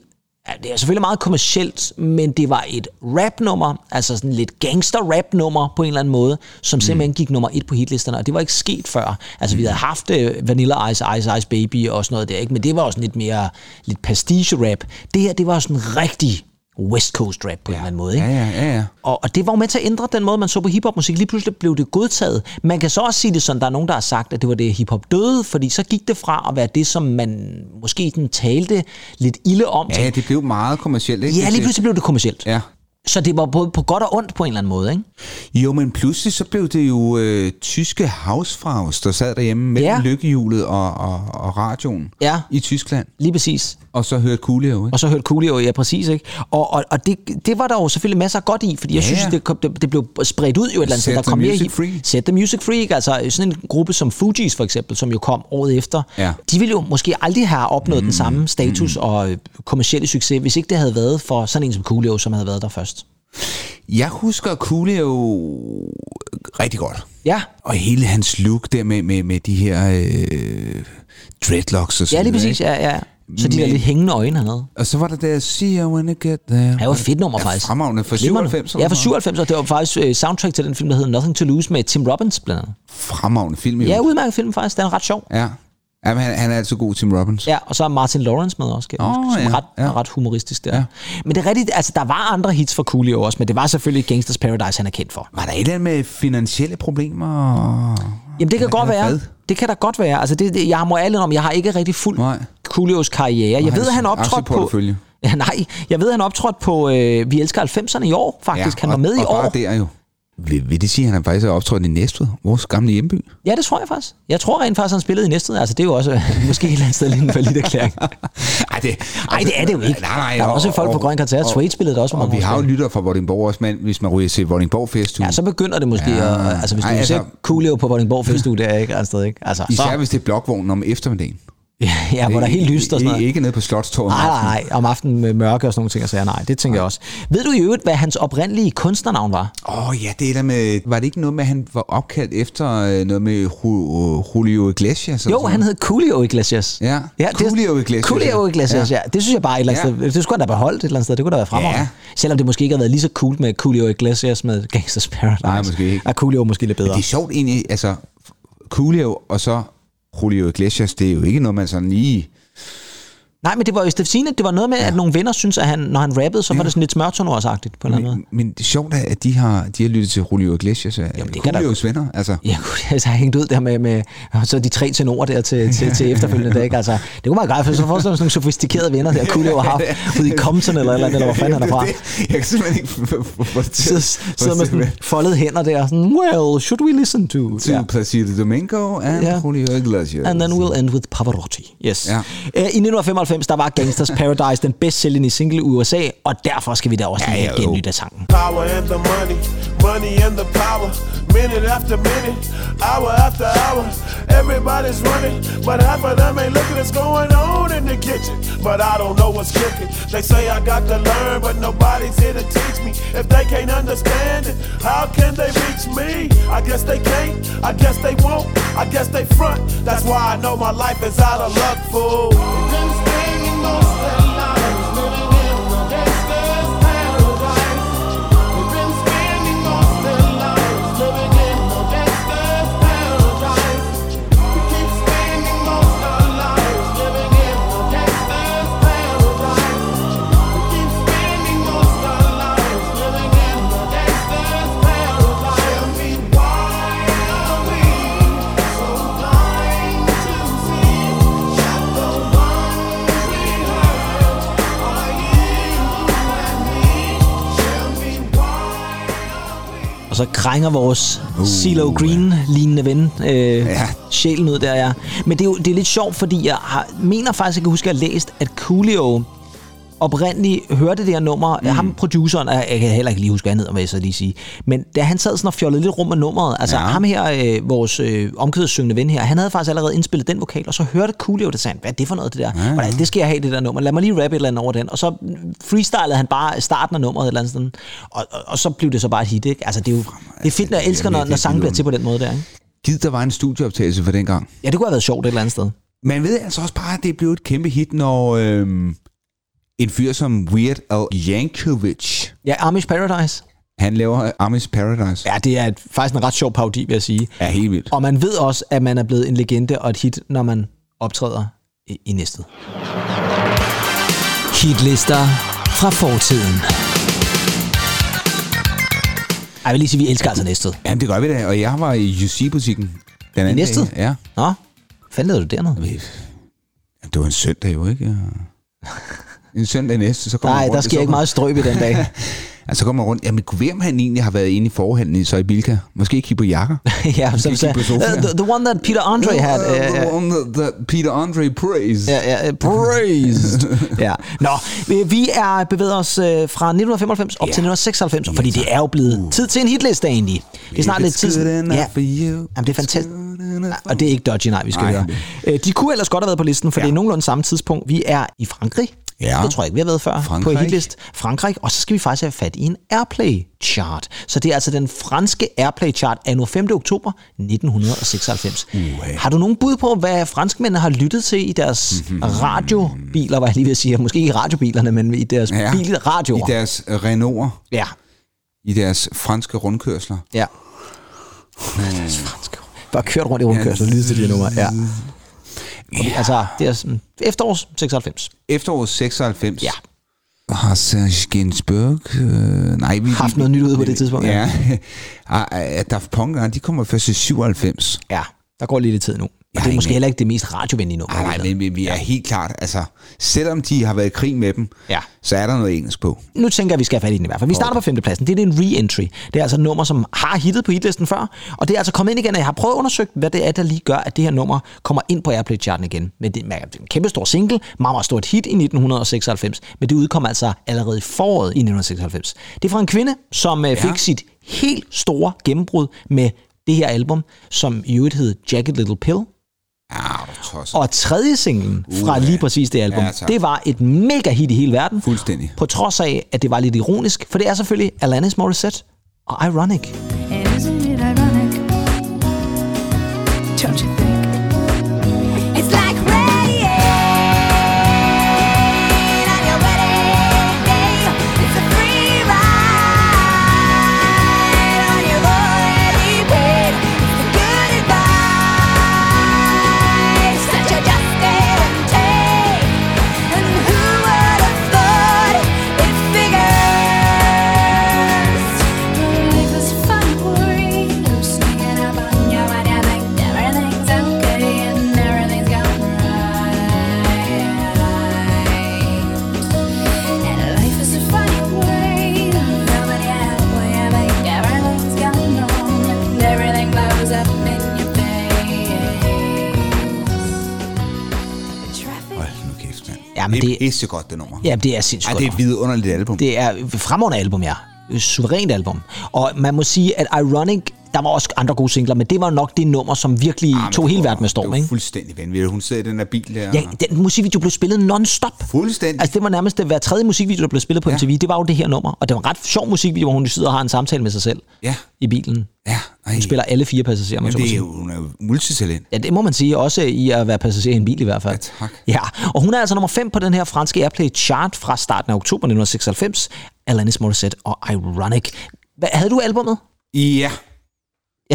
Ja, det er selvfølgelig meget kommercielt, men det var et rap-nummer, altså sådan lidt gangster-rap-nummer på en eller anden måde, som simpelthen gik nummer et på hitlisterne, og det var ikke sket før. Altså, vi havde haft uh, Vanilla Ice, Ice Ice Baby og sådan noget der, ikke? men det var også sådan lidt mere lidt pastiche-rap. Det her, det var sådan rigtig West Coast rap på ja. en eller anden måde. Ikke? Ja, ja, ja, ja. Og, og det var jo med til at ændre den måde, man så på hiphopmusik. Lige pludselig blev det godtaget. Man kan så også sige det sådan, der er nogen, der har sagt, at det var det, hiphop døde, fordi så gik det fra at være det, som man måske den talte lidt ilde om. Ja, det blev meget kommercielt, ikke? Ja, lige pludselig blev det kommercielt. Ja. Så det var både på godt og ondt på en eller anden måde, ikke? Jo, men pludselig så blev det jo øh, tyske Hausfraus, der sad derhjemme mellem Ja. lykkehjulet og, og, og radioen Ja. i Tyskland, Lige præcis. og så hørte Coolio, ikke? Og så hørte Coolio, ja præcis, ikke? Og, og, og det, det var der jo selvfølgelig masser af godt i, fordi jeg Ja, synes, ja. det, kom, det, det blev spredt ud jo et eller andet sted. Der the kom mere music hip- free. Set the Music Free, ikke? Altså sådan en gruppe som Fugees for eksempel, som jo kom året efter. Ja. De ville jo måske aldrig have opnået mm, den samme status mm. og øh, kommercielle succes, hvis ikke det havde været for sådan en som Coolio, som havde været der først. Jeg husker Coolio rigtig godt. Ja, Og hele hans look der med, med, med de her øh, dreadlocks og så ja lige præcis, ikke? ja, ja. Så de der lidt hængende øjne hernede. Og så var der der, see you when I get there. Det var fedt nummer, faktisk. Fremragende fra Glimrende. 97. Ja, fra 97, og det var faktisk øh, soundtrack til den film, der hedder Nothing to Lose med Tim Robbins blandt andet. Fremragende film, jo. Ja, udmærket film faktisk. Den er ret sjov. ja. Jamen, han, han er altid god, Tim Robbins. Ja, og så er Martin Lawrence med også, kan jeg Åh, huske, som ja, ret, ja. er ret humoristisk der. Ja. Men det er rigtigt, altså der var andre hits for Coolio også, men det var selvfølgelig Gangsters Paradise, han er kendt for. Var der et eller andet med finansielle problemer? Jamen det kan godt være. hvad? Det kan da godt være. Altså det, det, jeg må alle om, jeg har ikke rigtig fuldt Nej. Coolios karriere. Jeg ved, at han optrådte på... <laughs> Ja, nej, jeg ved, at han optrådte på øh, Vi elsker 90'erne i år, faktisk. han var og, med i og år. Bare der jo. Vil, vil det sige, at han faktisk er optrådt i Næstved, vores gamle hjemby? Ja, det tror jeg faktisk. Jeg tror rent faktisk, han spillede i Næstved. Altså, det er jo også <laughs> måske et eller andet sted lidt en valid erklæring. <laughs> Ej, det, Nej, det er det jo ikke. Nej, nej, der er og- også folk på og- Grøn Koncert. Suede spillede der også Og vi har jo lytter fra Vordingborg også, men hvis man ryger til Vordingborg Festuge. Ja, så begynder det måske Ja. at... Altså, hvis du Ej, Ej, ser altså- Coolio på Vordingborg Festuge, det er ikke et sted, ikke? Altså, Især så, hvis det er blokvognen om eftermiddagen. Ja, hvor der er helt lyst og sådan noget. Ikke nede på Slottstorvet. om Nej, nej, nej. Om aftenen med mørke og sådan nogle ting, og så nej, det tænker jeg også. Ved du i øvrigt, hvad hans oprindelige kunstnernavn var? Åh oh, ja, det er der med... Var det ikke noget med, at han var opkaldt efter øh, noget med Ju- Julio Iglesias? Jo, han hed Coolio Iglesias. Ja, Coolio Iglesias, Coolio ja. Iglesias, ja. Ja. Det synes jeg bare et eller andet Ja. sted. Det skulle han da beholdt et eller andet sted. Det kunne da være fremragende. Ja. Selvom det måske ikke har været lige så cool med Coolio Iglesias med Gangsters Paradise. Nej, måske ikke. Ja, er måske lidt bedre. Det er sjovt egentlig, altså... Coolio og så Julio Iglesias, det er jo ikke noget, man sådan lige... Nej, men det var jo Stefsine, det var noget med, at nogle venner synes, at han, når han rappede, så var det sådan lidt smørtonorsagtigt på en eller anden måde. Men, det er sjovt, at de har, de har lyttet til Julio Iglesias. Jamen, det kan da- Julios venner, altså. Ja, <laughs> altså, jeg har hængt ud der med, med så de tre tenorer der til, til, til efterfølgende dag. Altså, det kunne man godt, for så får sådan nogle sofistikerede venner der, kunne jo have haft ude i Compton eller eller andet, eller hvor fanden han er fra. <laughs> Jeg kan simpelthen ikke få- det til- Sidder, med sådan foldede hænder der, sådan, well, should we listen to? to Ja. Placido Domingo and Ja. Julio Iglesias. And then we'll end with Pavarotti. Yes. Ja. Uh, I 1995, der var Gangsters Paradise den bedst sælgende single i USA, og derfor skal vi da også lige have jo. genlyttet af sangen. Power and the money, money and the power. Minute after minute, hour after hour. Everybody's running, but half of them ain't looking what's going on in the kitchen, but I don't know what's cooking. They say I got to learn, but nobody's here to teach me. If they can't understand it, how can they reach me? I guess they can't, I guess they won't, I guess they front. That's why I know my life is out of luck, fool anymore. Krænger vores CeeLo Green-lignende ven øh, ja. sjælen ud der, ja. Men det er jo det er lidt sjovt, fordi jeg har, mener faktisk, jeg kan huske, at jeg har læst, at Coolio oprindeligt hørte det her nummer. Mm. Ham, produceren, jeg kan heller ikke lige huske, hvad han hedder, vil jeg så lige sige. Men da han sad sådan og fjollede lidt rum med nummeret, altså Ja. ja. ham her, øh, vores øh, omkvædssyngende ven her, han havde faktisk allerede indspillet den vokal, og så hørte Coolio det sagde, han, hvad er det for noget, det der? Ja. Hvordan, det skal jeg have, det der nummer. Lad mig lige rappe et eller andet over den. Og så freestylede han bare starten af nummeret et eller andet sted. Og, og, og, så blev det så bare et hit, ikke? Altså, det er jo det er fedt, når jeg elsker, når, når sange bliver til på den måde der, ikke? Giv, der var en studieoptagelse for den gang. Ja, det kunne have været sjovt et eller andet sted. Man ved altså også bare, at det blev et kæmpe hit, når øhm, en fyr som Weird Al Yankovic, Ja, Amish Paradise. han laver Amish Paradise. Ja, det er et, faktisk en ret sjov parodi, vil jeg sige. Ja, helt vildt. Og man ved også, at man er blevet en legende og et hit, når man optræder i, i næstet. Hitlister fra fortiden. Jeg vil lige sige, at vi elsker altså næstet. Jamen, det gør vi da. Og jeg var i UC-butikken den anden Næstved? dag. Ja. Nå, fandt du dernede? Det var en søndag jo, ikke? <laughs> En søndag næste, så kommer Nej, rundt, der sker så- ikke meget strøb i den dag. <laughs> Altså, så kommer man rundt. Jamen, kunne være, om han egentlig har været inde i forhandlen i så i Bilka. Måske kigge på jakker. <laughs> ja, som på sofaen. the, the one that Peter Andre had. Uh, Uh, the one that, that Peter Andre praised. Ja, ja, praised. <laughs> ja. Nå, vi- er bevæget os øh, fra 1995 op Ja. til 1996, fordi det er jo blevet tid til en hitliste egentlig. Det er snart If lidt tid. Ja. Jamen, det er fantastisk. Og det er ikke Dodgy, nej, vi skal Nej. høre. Øh, De kunne ellers godt have været på listen, for Ja. det er nogenlunde samme tidspunkt. Vi er i Frankrig. Ja. Det tror jeg ikke, vi har været før Frankrig. på hitlist. Frankrig. Og så skal vi faktisk have fat i en Airplay-chart. Så det er altså den franske Airplay-chart af nu 5. oktober 1996. Uha. Har du nogen bud på, hvad franskmændene har lyttet til i deres radiobiler, var jeg lige ved at sige. Måske ikke i radiobilerne, men i deres ja. bilradioer. I deres Renault'er, Ja. i deres franske rundkørsler. Ja. Deres franske. Bare kørt rundt i rundkørsel og lyttet til de her numre. Ja. Altså, det er sådan, efterårs 96. Efteråret 96. Ja. Har Serge Gainsbourg... Øh, nej, vi... Haft noget nyt ude på det tidspunkt, ja. Ja. ja. At Daft Punk, de kommer først i 97. Ja, der går lidt tid nu. Og det er måske ingen- heller ikke det mest radiovenlige nummer. Nej, nej, men vi, vi er helt klart, altså, selvom de har været i krig med dem, Ja. så er der noget engelsk på. Nu tænker jeg, at vi skal have fat i den i hvert fald. Vi starter på femtepladsen. Det er en re-entry. Det er altså et nummer, som har hittet på hitlisten før. Og det er altså kommet ind igen, og jeg har prøvet at undersøge, hvad det er, der lige gør, at det her nummer kommer ind på Airplay-charten igen. Men det er en kæmpe stor single, meget, meget stort hit i 1996. Men det udkom altså allerede i foråret i 1996. Det er fra en kvinde, som ja. fik sit helt store gennembrud med det her album, som i øvrigt hed Jagged Little Pill. Ja. Og tredje singlen fra lige præcis det album, Ja, tak. det var et mega hit i hele verden. Fuldstændig. På trods af, at det var lidt ironisk, for det er selvfølgelig Alanis Morissette og Ironic. Pisse godt, det nummer. Ja, det er sindssygt Ej, det er et vidunderligt album. Det er fremragende album, ja. Suverænt album. Og man må sige, at Ironic, der var også andre gode singler, men det var nok det nummer, som virkelig Ah, tog hele verden med storm, Det var ikke? fuldstændig vanvittigt. Hun sidder i den der bil der. Ja, den musikvideo blev spillet non-stop. Fuldstændig. Altså, det var nærmest det hver tredje musikvideo, der blev spillet på Ja. MTV. Det var jo det her nummer. Og det var en ret sjov musikvideo, hvor hun sidder og har en samtale med sig selv Ja. i bilen. Ja, ej. Hun spiller alle fire passagerer, Jamen, det er jo, hun er jo multitalent. Ja, det må man sige. Også i at være passager i en bil i hvert fald. Ja, tak. Ja, og hun er altså nummer 5 på den her franske Airplay chart fra starten af oktober 1996. Alanis Morissette og Ironic. Hvad, havde du albummet? Ja.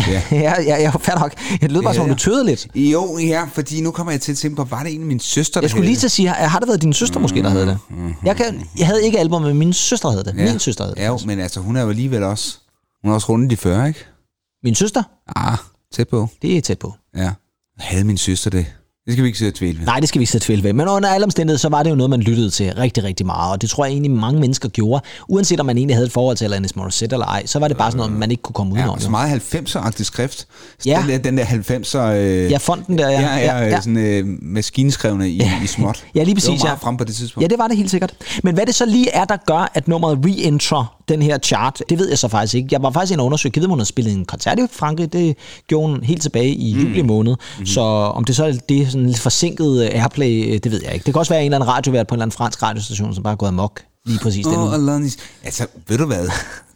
Ja, <laughs> ja, ja, ja fair nok. Det lød bare som om Ja, du tøvede lidt. Jo, ja, fordi nu kommer jeg til at tænke på, var det egentlig min søster, der Jeg skulle lige til at sige, har har det været din søster måske, der havde det? Jeg, kan, jeg havde ikke albummet, men min søster havde det. det? Min søster havde det. Ja, jo, men altså, hun er jo alligevel også... Hun er også rundet de 40, ikke? Min søster? Ah, tæt på. Det er tæt på. Ja. Havde min søster det? Det skal vi ikke sidde og tvivle ved. Nej, det skal vi ikke sætte tvivl ved. Men under alle omstændigheder, så var det jo noget, man lyttede til rigtig, rigtig meget. Og det tror jeg egentlig, mange mennesker gjorde. Uanset om man egentlig havde et forhold til Alanis Morissette eller ej, så var det bare sådan noget, man ikke kunne komme Ja, udenom. og så meget 90'er-agtig skrift. Ja. Den der, den der 90'er... Øh, Ja, fonden der, ja. ja, ja, Ja, ja. sådan øh, maskinskrevne i, i småt. <laughs> Ja, lige Det præcis, var meget ja. frem på det tidspunkt. Ja, det var det helt sikkert. Men hvad det så lige er, der gør, at nummeret re-entrer den her chart, det ved jeg så faktisk ikke. Jeg var faktisk inde og undersøge, jeg ved, hun har spillet en koncert i Frankrig. Det gjorde hun helt tilbage i Mm. juli måned. Så om det så er det sådan lidt forsinket airplay, øh, det ved jeg ikke. Det kan også være en eller anden radiovært på en eller anden fransk radiostation, som bare er gået amok lige præcis den uge. Alanis. Altså, ved du hvad?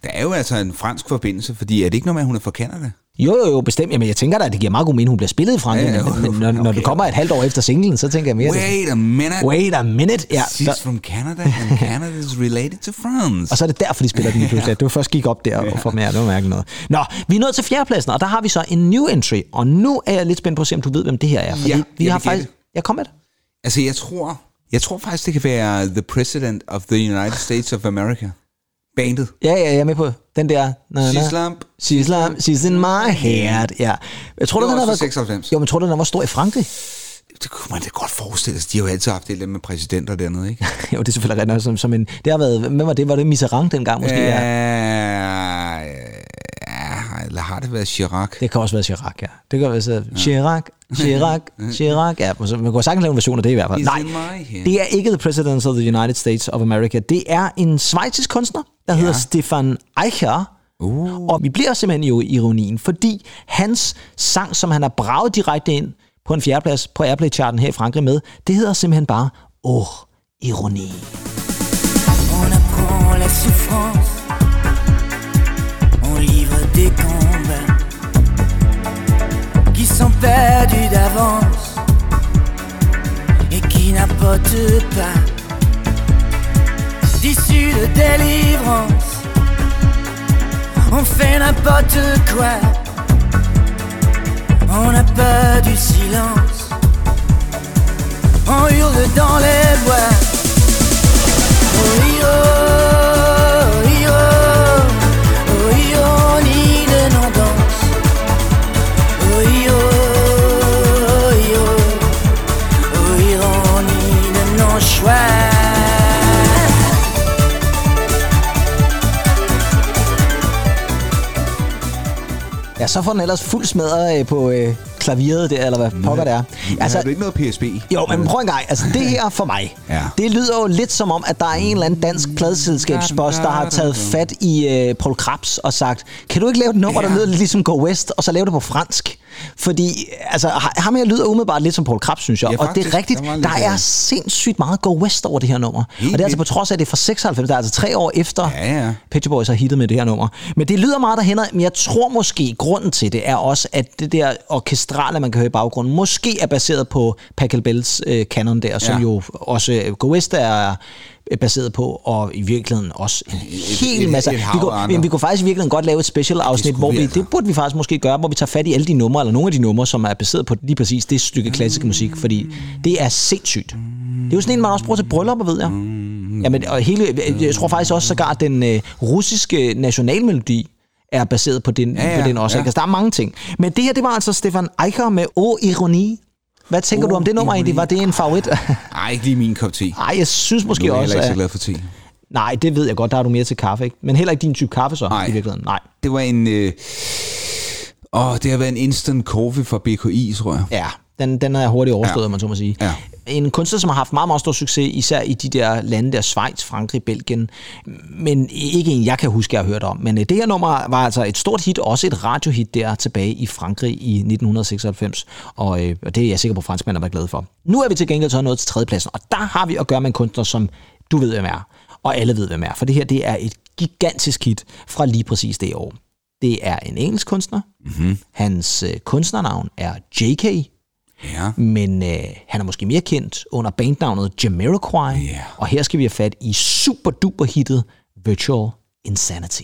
Der er jo altså en fransk forbindelse, fordi er det ikke noget med, at hun er fra Canada? Jo, jo, jo, bestemt. Jamen, jeg tænker da, at det giver meget god mening, hun bliver spillet i Frankrig. Ja, ja, men, men når, når okay. det kommer et halvt år efter singlen, så tænker jeg mere... det- Wait a minute. Wait a minute. Ja, She's så, from Canada, and <laughs> Canada is related to France. og så er det derfor, de spiller den lige pludselig. <laughs> Det var først gik op der og for mere, det var mærkeligt noget. Nå, vi er nået til fjerdepladsen, og der har vi så en new entry. Og nu er jeg lidt spændt på at se, om du ved, hvem det her er. Fordi Ja, vi har faktisk... gætte. Jeg kom med det. Altså, jeg tror, jeg tror faktisk, det kan være The President of the United States of America. Bandet. Ja, ja, jeg er med på den der... Na, na. She's lamp. She's, lamp, she's in my head. Ja. Jeg tror, Det var den også fra været... 96. Jo, men tror du, den var stor i Frankrig? Det kunne man da godt forestille sig. De har jo altid haft det der med præsidenter dernede, ikke? <laughs> jo, det er selvfølgelig rigtigt. Som, som en, det har været... Hvem var det? Var det Mitterrand dengang måske? Ja. Ja, ja, eller har det været Chirac? Det kan også være Chirac, ja. Det kan være så Chirac, Chirac, Chirac. Ja, så man kan sagtens lave en version af det i hvert fald. He's Nej, det er ikke The President of the United States of America. Det er en svejtisk kunstner, der ja. hedder Stefan Eicher. Uh. Og vi bliver simpelthen jo i ironien, fordi hans sang, som han har braget direkte ind på en fjerdeplads på Airplay-charten her i Frankrig med, det hedder simpelthen bare Åh, ironi. On apprend la souffrance, on livre des combats qui sont perdus d'avance et qui n'apportent pas d'issue de délivrance. On fait n'importe quoi, on a peur du silence, on hurle dans les bois. Så får den ellers fuld smadret øh, på øh, klavieret der, eller hvad pokker det er. Altså, har du ikke noget PSP? Jo, men prøv en gang. Altså, det her for mig, Ja. det lyder jo lidt som om, at der er en eller anden dansk pladselskabsboss, der har taget fat i øh, Paul Krabs og sagt, kan du ikke lave et nummer, der Ja. lyder lidt ligesom Go West, og så lave det på fransk? Fordi, altså, ham her lyder umiddelbart lidt som Paul Krabs, synes jeg. Ja, og det faktisk. er rigtigt, Der er ja. sindssygt meget Go West over det her nummer. Helt og det er altså på trods af, at det er fra 96, der er altså tre år efter Ja, ja. Shop Boys har hittet med det her nummer. Men det lyder meget derhen, men jeg tror måske, grunden til det er også, at det der orkestrale, man kan høre i baggrunden, måske er baseret på Pachelbels øh, kanon der, som Ja. jo også øh, Go West er øh, baseret på, og i virkeligheden også en hel et- masse. et hav vi, kunne, vi kunne faktisk i virkeligheden godt lave et special afsnit, hvor vi vi, altså. det burde vi faktisk måske gøre, hvor vi tager fat i alle de numre, eller nogle af de numre, som er baseret på lige præcis det stykke klassisk musik, fordi det er sindssygt. Det er jo sådan en, man også bruger til bryllupper, ved jeg. Jamen, og hele, jeg tror faktisk også sågar, den øh, russiske nationalmelodi er baseret på den, Ja, ja, på den også. ja. Altså, der er mange ting. Men det her, det var altså Stefan Eicher med Å Ironi. Hvad tænker Åh, du om det nummer egentlig? Var det en favorit? <laughs> Ej, ikke lige min kop te. Nej, jeg synes måske er jeg også, heller ikke så glad for te. Nej, det ved jeg godt, der er du mere til kaffe, ikke? Men heller ikke din type kaffe så, Nej. i virkeligheden. Nej. Det var en... Øh... Åh, det har været en instant coffee fra BKI, tror jeg. Ja, Den, den er hurtigt overstået, Ja. man så må sige. Ja. En kunstner, som har haft meget, meget stor succes, især i de der lande der, Schweiz, Frankrig, Belgien, men ikke en, jeg kan huske, jeg har hørt om. Men øh, det her nummer var altså et stort hit, også et radiohit der tilbage i Frankrig i 1996, og, øh, og det er jeg sikker på, at franskmændene var glade for. Nu er vi til gengæld så nået til tredjepladsen, og der har vi at gøre med en kunstner, som du ved, hvem er, og alle ved, hvem er, for det her det er et gigantisk hit fra lige præcis det år. Det er en engelsk kunstner. Mm-hmm. Hans øh, kunstnernavn er J.K., Ja. men øh, han er måske mere kendt under bandnavnet Jamiroquai, Ja. og her skal vi have fat i super duper hittet Virtual Insanity.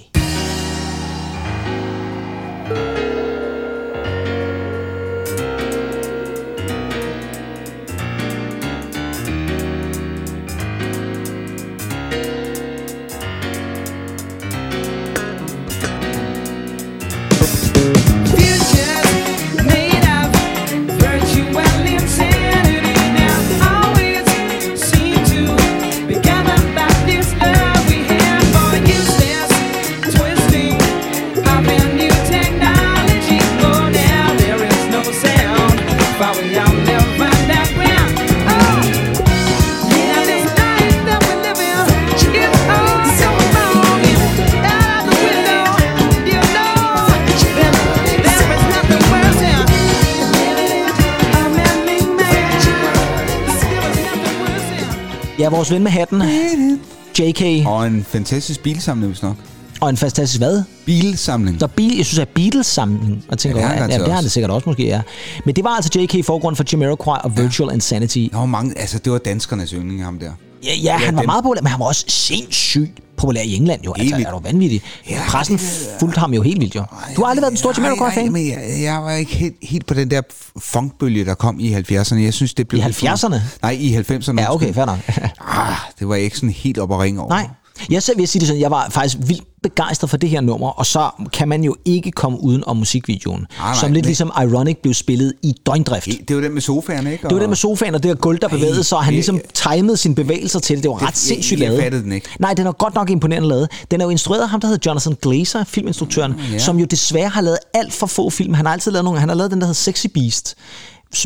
Ja, vores ven med hatten, J.K., Og en fantastisk bilsamling, hvis nok. og en fantastisk hvad? Bilsamling. Så bil, jeg synes, at Beatles samling, og tænker, Ja, det ja, har ja, garanteret det har det sikkert også måske, ja. Men det var altså J.K. i forgrund for Jamiroquai og Virtual Insanity. Der var mange, altså det var danskernes yndling, ham der. Ja, ja, han var meget populær, men han var også sindssygt populær i England jo. Altså, er du vanvittig? Ja, Pressen fulgte ham jo helt vildt jo. Du har aldrig været den store Nej, nej, Jamiroquai-fan? men jeg, jeg var ikke helt, helt på den der funkbølge, der kom i 70'erne. Jeg synes, det blev... I lidt for- 70'erne? Nej, i 90'erne. Ja, okay, fair nok. Ah, det var jeg ikke sådan helt op at ringe over. Nej. Jeg selv vil sige det sådan, jeg var faktisk vildt begejstret for det her nummer, og så kan man jo ikke komme uden om musikvideoen, nej, som lidt men- ligesom Ironic blev spillet i døgndrift. Det var den med sofaen, ikke? Det var det med sofaen og det her gulv, der bevægede sig, og han det- ligesom timede sine bevægelser til det. Det var Det- ret sindssygt jeg- jeg lavet. fattede den ikke. Nej, den er godt nok imponerende lavet. Den er jo instrueret af ham, der hedder Jonathan Glazer, filminstruktøren, ja. som jo desværre har lavet alt for få film. Han har altid lavet nogle. Han har lavet den, der hedder Sexy Beast.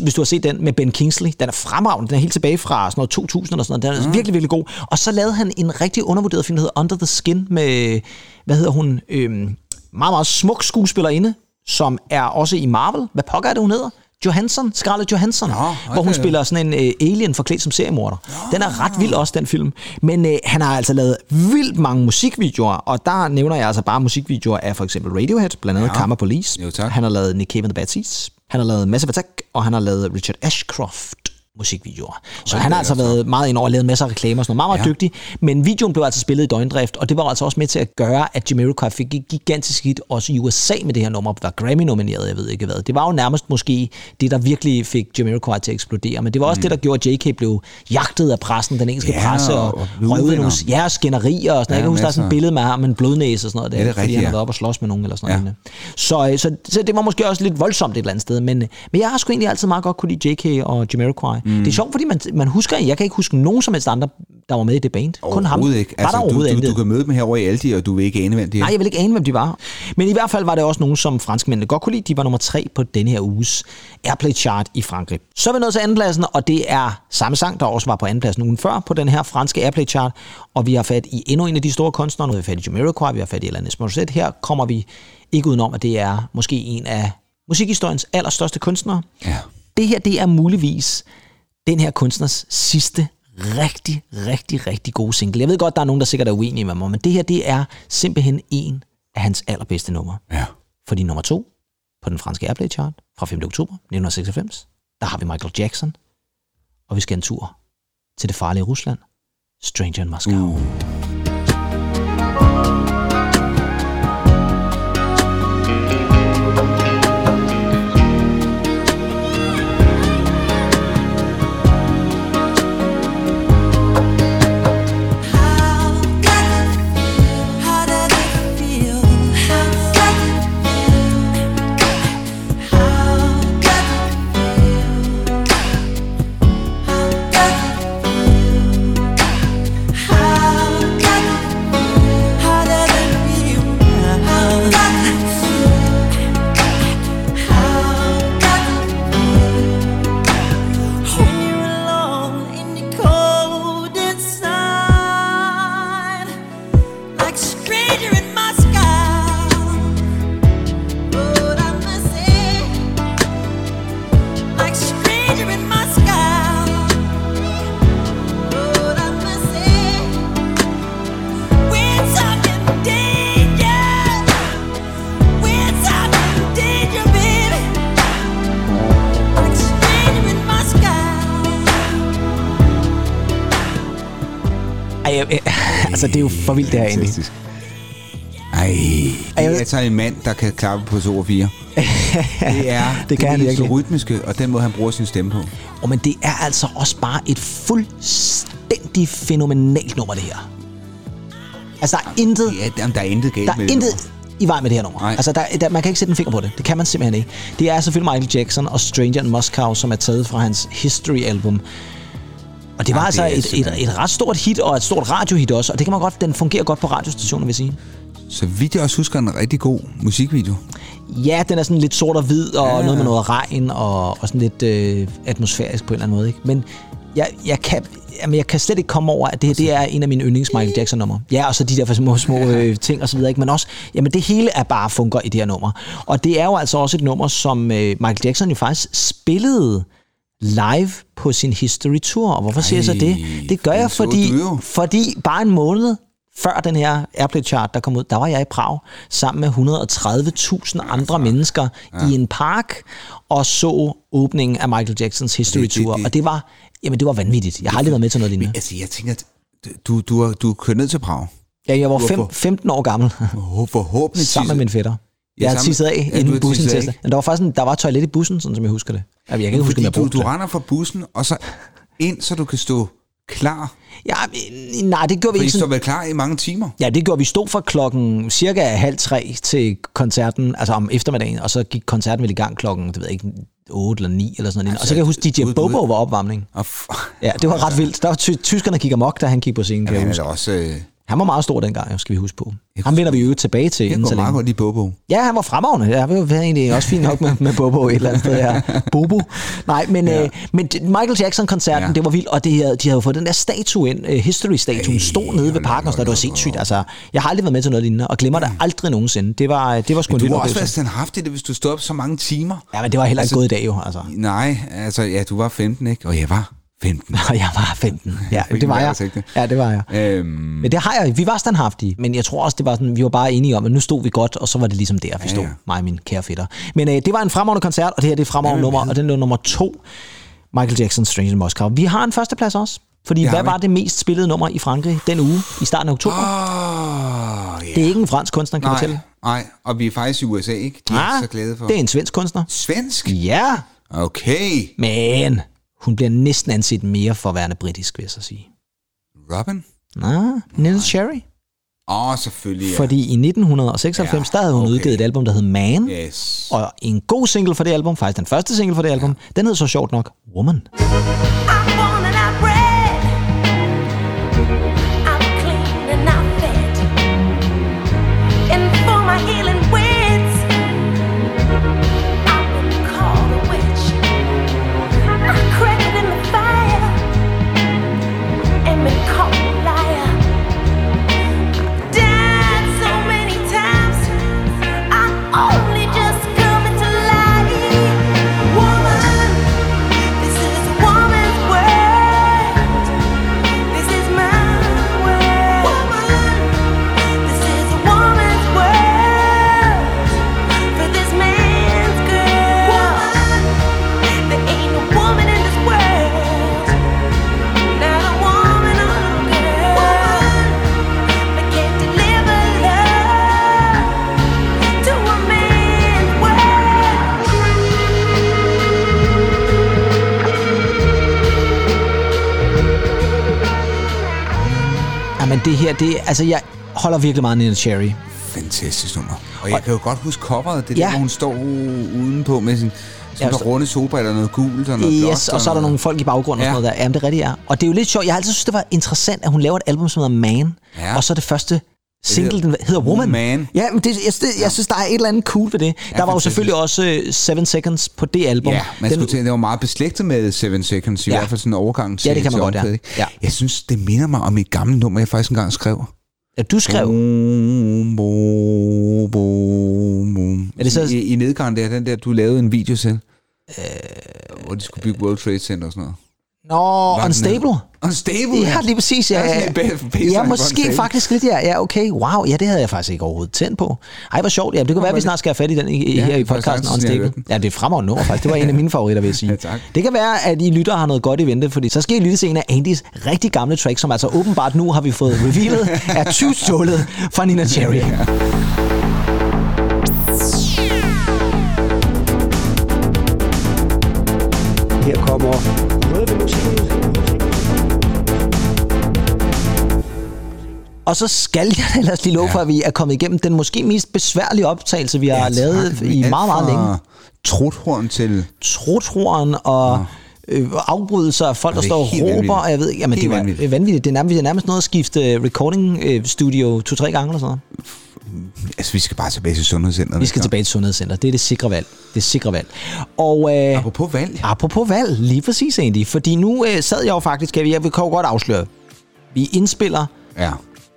Hvis du har set den med Ben Kingsley, den er fremragende. Den er helt tilbage fra sådan noget 2000 eller sådan noget. Den er virkelig, virkelig god. Og så lavede han en rigtig undervurderet film, der hedder Under the Skin med, hvad hedder hun, øhm, meget, meget smuk skuespillerinde, som er også i Marvel. Hvad pokker er det, hun hedder? Johansson, Scarlett Johansson, Nå, hvor hun okay. spiller sådan en øh, alien forklædt som seriemorder. Den er ret vild også, den film. Men øh, han har altså lavet vildt mange musikvideoer, og der nævner jeg altså bare musikvideoer af for eksempel Radiohead, blandt andet ja. Karma Police. Jo, tak. Han har lavet Nick Cave and the Bad Seeds. Han har lavet Massive Attack, og han har lavet Richard Ashcroft musikvideoer. Så han har altså været meget ind over lavet masser af reklamer og sådan noget. Meget, meget Ja. dygtig. Men videoen blev altså spillet i døgndrift, og det var altså også med til at gøre, at Jamiroquai fik et gigantisk hit også i USA med det her nummer, var Grammy-nomineret, jeg ved ikke hvad. Det var jo nærmest måske det, der virkelig fik Jamiroquai til at eksplodere, men det var også mm. det, der gjorde, at JK blev jagtet af pressen, den engelske Ja, presse, og, og røg ud i nogle ja, skænderier og sådan noget. Ja, Jeg kan huske, der er sådan et billede med ham med en blodnæse og sådan noget, der, Ja, det er fordi rigtigt, han har ja. været op og slås med nogen eller sådan Ja. noget. Så, øh, så, så, det var måske også lidt voldsomt et eller andet sted, men, men jeg har sgu egentlig altid meget godt kunne lide JK og Jamiroquai. Mm. Det er sjovt, fordi man, man husker, jeg kan ikke huske nogen som helst andre, der var med i det band. Kun ham. Ikke. Var der du, overhovedet du, intet? du, kan møde dem herovre i Aldi, og du vil ikke ane, hvem de er. Nej, jeg vil ikke ane, hvem de var. Men i hvert fald var det også nogen, som franskmændene godt kunne lide. De var nummer tre på denne her uges Airplay Chart i Frankrig. Så er vi nået til andenpladsen, og det er samme sang, der også var på andenpladsen ugen før på den her franske Airplay Chart. Og vi har fat i endnu en af de store kunstnere. Nu har vi fat i Jamiroquai, vi har fat i Alanis Morissette. Her kommer vi ikke udenom, at det er måske en af musikhistoriens allerstørste kunstnere. Ja. Det her, det er muligvis den her kunstners sidste rigtig, rigtig, rigtig gode single. Jeg ved godt, der er nogen, der sikkert er uenige med mig, men det her, det er simpelthen en af hans allerbedste numre. Ja. Fordi nummer to på den franske Airplay Chart fra 5. oktober 1996, der har vi Michael Jackson, og vi skal en tur til det farlige Rusland, Stranger in Moscow. Uh. Jo for vildt, det her egentlig. Ej, det er altså en mand, der kan klappe på to og fire. <laughs> Det er Det kan han mest virkelig. rytmiske, og den måde, han bruger sin stemme på. Og men det er altså også bare et fuldstændig fænomenalt nummer, det her. Altså, der er intet, Ja, jamen, der er intet galt der med er det intet nummer. i vej med det her nummer. Nej. Altså, der, der, man kan ikke sætte en finger på det. Det kan man simpelthen ikke. Det er selvfølgelig Michael Jackson og Stranger in Moscow, som er taget fra hans History-album. Og det var Ja, altså det et, et, simpelthen- et ret stort hit, og et stort radiohit også. Og det kan man godt, den fungerer godt på radiostationen, vil jeg sige. Så vidt jeg også husker, en rigtig god musikvideo. Ja, den er sådan lidt sort og hvid, og ja. noget med noget regn, og, og sådan lidt øh, atmosfærisk på en eller anden måde. Ikke? Men jeg, jeg, kan, jamen, jeg kan slet ikke komme over, at det det er en af mine yndlings Michael Jackson numre. Ja, og så de der små, små øh, ting og så videre. Ikke? Men også, jamen det hele er bare funker i det her nummer. Og det er jo altså også et nummer, som øh, Michael Jackson jo faktisk spillede live på sin History Tour. Og hvorfor siger jeg så det? Det gør jeg, fordi, du fordi bare en måned før den her Airplay Chart, der kom ud, der var jeg i Prag sammen med 130.000 andre mennesker ja. i en park og så åbningen af Michael Jacksons History Det- det- Tour. det- Og det var, jamen det var vanvittigt. Jeg har aldrig været med til noget lignende. Altså, jeg tænker, at du, du, har, du er kørt ned til Prag. Ja, jeg var fem, Hvorfor? 15 år gammel, Forhåbentlig sammen med min fætter. Jeg har tisset af, Ja, du inden bussen til. Men der var faktisk en, der var toilet i bussen, sådan som jeg husker det. Jeg kan ikke huske, om jeg du, brugte du det. render fra bussen, og så ind, så du kan stå klar. Ja, men, nej, det gjorde vi ikke sådan. vel klar i mange timer. Ja, det gjorde vi. stod fra klokken cirka halv tre til koncerten, altså om eftermiddagen, og så gik koncerten vel i gang klokken, det ved jeg ikke, 8 eller 9 eller sådan noget. og så kan jeg huske, DJ ud- ud- Bobo var opvarmning. F- Ja, det var ret vildt. Der var ty- tyskerne gik amok, da han gik på scenen, ja, er da også... Øh, Han var meget stor dengang, skal vi huske på. Jeg Ham vender vi jo tilbage til jeg går meget godt i Bobo. Ja, han var fremragende. Jeg var jo egentlig også fint nok med, med Bobo et eller andet sted her. <laughs> Bobo. Nej, men, ja. øh, men det- Michael Jackson-koncerten, Ja. det var vildt, og det, havde- de havde fået den der statue ind, uh, History-statuen, stod nede ved parken, og sådan noget. det var sindssygt. Altså, jeg har aldrig været med til noget lignende, og glemmer det aldrig nogensinde. Det var, det var sgu en Du har også været standhaftig, hvis du stod op så mange timer. Ja, men det var heller ikke Altså- gået i dag jo, altså. Nej, altså, ja, du var 15, ikke? Og jeg var 15. Og jeg var 15. Ja, det var jeg. vejrudsigt. Ja, det var jeg. Øhm, Men det har jeg. Vi var standhaftige, men jeg tror også, det var sådan, vi var bare enige om, at nu stod vi godt, og så var det ligesom der, vi Ja, stod, ja. mig og min kære fætter. Men øh, det var en fremragende koncert, og det her det er fremragende nummer, og den er nummer to, Michael Jackson Strange in Moscow. Vi har en førsteplads også, fordi har hvad var det mest spillede nummer i Frankrig den uge, i starten af oktober? Åh, ja. Det er ikke en fransk kunstner, kan Nej, fortælle. nej, og vi er faktisk i USA, ikke? De er Ah, så glade for. Det er en svensk kunstner. Svensk? Ja, Okay. men hun bliver næsten anset mere for at være britisk, vil jeg så sige. Robin? Nej, Nils Cherry. Åh, oh, selvfølgelig, ja. Fordi i 1996, Ja, der havde hun okay. udgivet et album, der hed Man. Yes. Og en god single for det album, faktisk den første single for det album, den hed så sjovt nok Woman. I'm Jamen det her, det altså jeg holder virkelig meget af Nina Cherry. Fantastisk nummer. Og jeg kan jo godt huske coveret, det Ja. der, hvor hun står udenpå med sin sådan Ja, runde solbriller, noget gult og noget Yes, blåt. og så er der nogle folk i baggrunden Ja. og sådan noget der. Jamen det er rigtigt, ja. Og det er jo lidt sjovt. Jeg har altid synes, det var interessant, at hun laver et album, som hedder Man. Ja. Og så det første single, den hedder Woman. Woman. Ja, men det, jeg, det, jeg synes, der er et eller andet cool ved det. der var jo selvfølgelig også uh, Seven Seconds på det album. Ja, man Den- skulle tænke, det var meget beslægtet med Seven Seconds, i Ja. hvert fald sådan en overgang til Ja, det kan man godt, ja. Ja. Jeg synes, det minder mig om et gammelt nummer, jeg faktisk engang skrev. Ja, du skrev. Boom, boom, boom, boom. Er det så- I, I nedgangen der, den der, du lavede en video til. Øh, hvor de skulle bygge World Trade Center og sådan noget. Nå, den Unstable. Unstable? Ja, lige præcis. Ja, ja, ja måske faktisk lidt, ja. ja. okay, wow, ja, det havde jeg faktisk ikke overhovedet tændt på. Ej, hvor sjovt. Ja, det kunne være, at vi snart skal have fat i den i, Ja, her i faktisk podcasten Unstable. Ja, det er fremragende nummer faktisk. Det var en af mine <laughs> favoritter, vil jeg sige. Ja, tak. Det kan være, at I lytter har noget godt i vente, fordi så skal I lytte til en af Andys rigtig gamle tracks, som altså åbenbart nu har vi fået <laughs> revealet, er tyvstålet fra Nina Cherry. Her kommer Og så skal jeg ellers lige love for, at vi er kommet igennem den måske mest besværlige optagelse, vi har lavet i meget, meget længe. Truthorn til... Trothoren og øh, afbrydelser af folk, der er står og råber. vanvittigt. Og jeg ved ikke, jamen, det Helt er vanvittigt. vanvittigt. vanvittigt. Det er nærmest, det er nærmest noget at skifte recording øh, studio to-tre gange eller sådan noget. Altså, vi skal bare tilbage til sundhedscenteret. Vi skal tilbage til Sundhedscenter. Det er det sikre valg. Det er sikre valg. Og øh, Apropos valg. apropos valg, lige præcis egentlig. Fordi nu øh, sad jeg jo faktisk, jeg, jeg vil kan jo godt afsløre, vi indspiller Ja.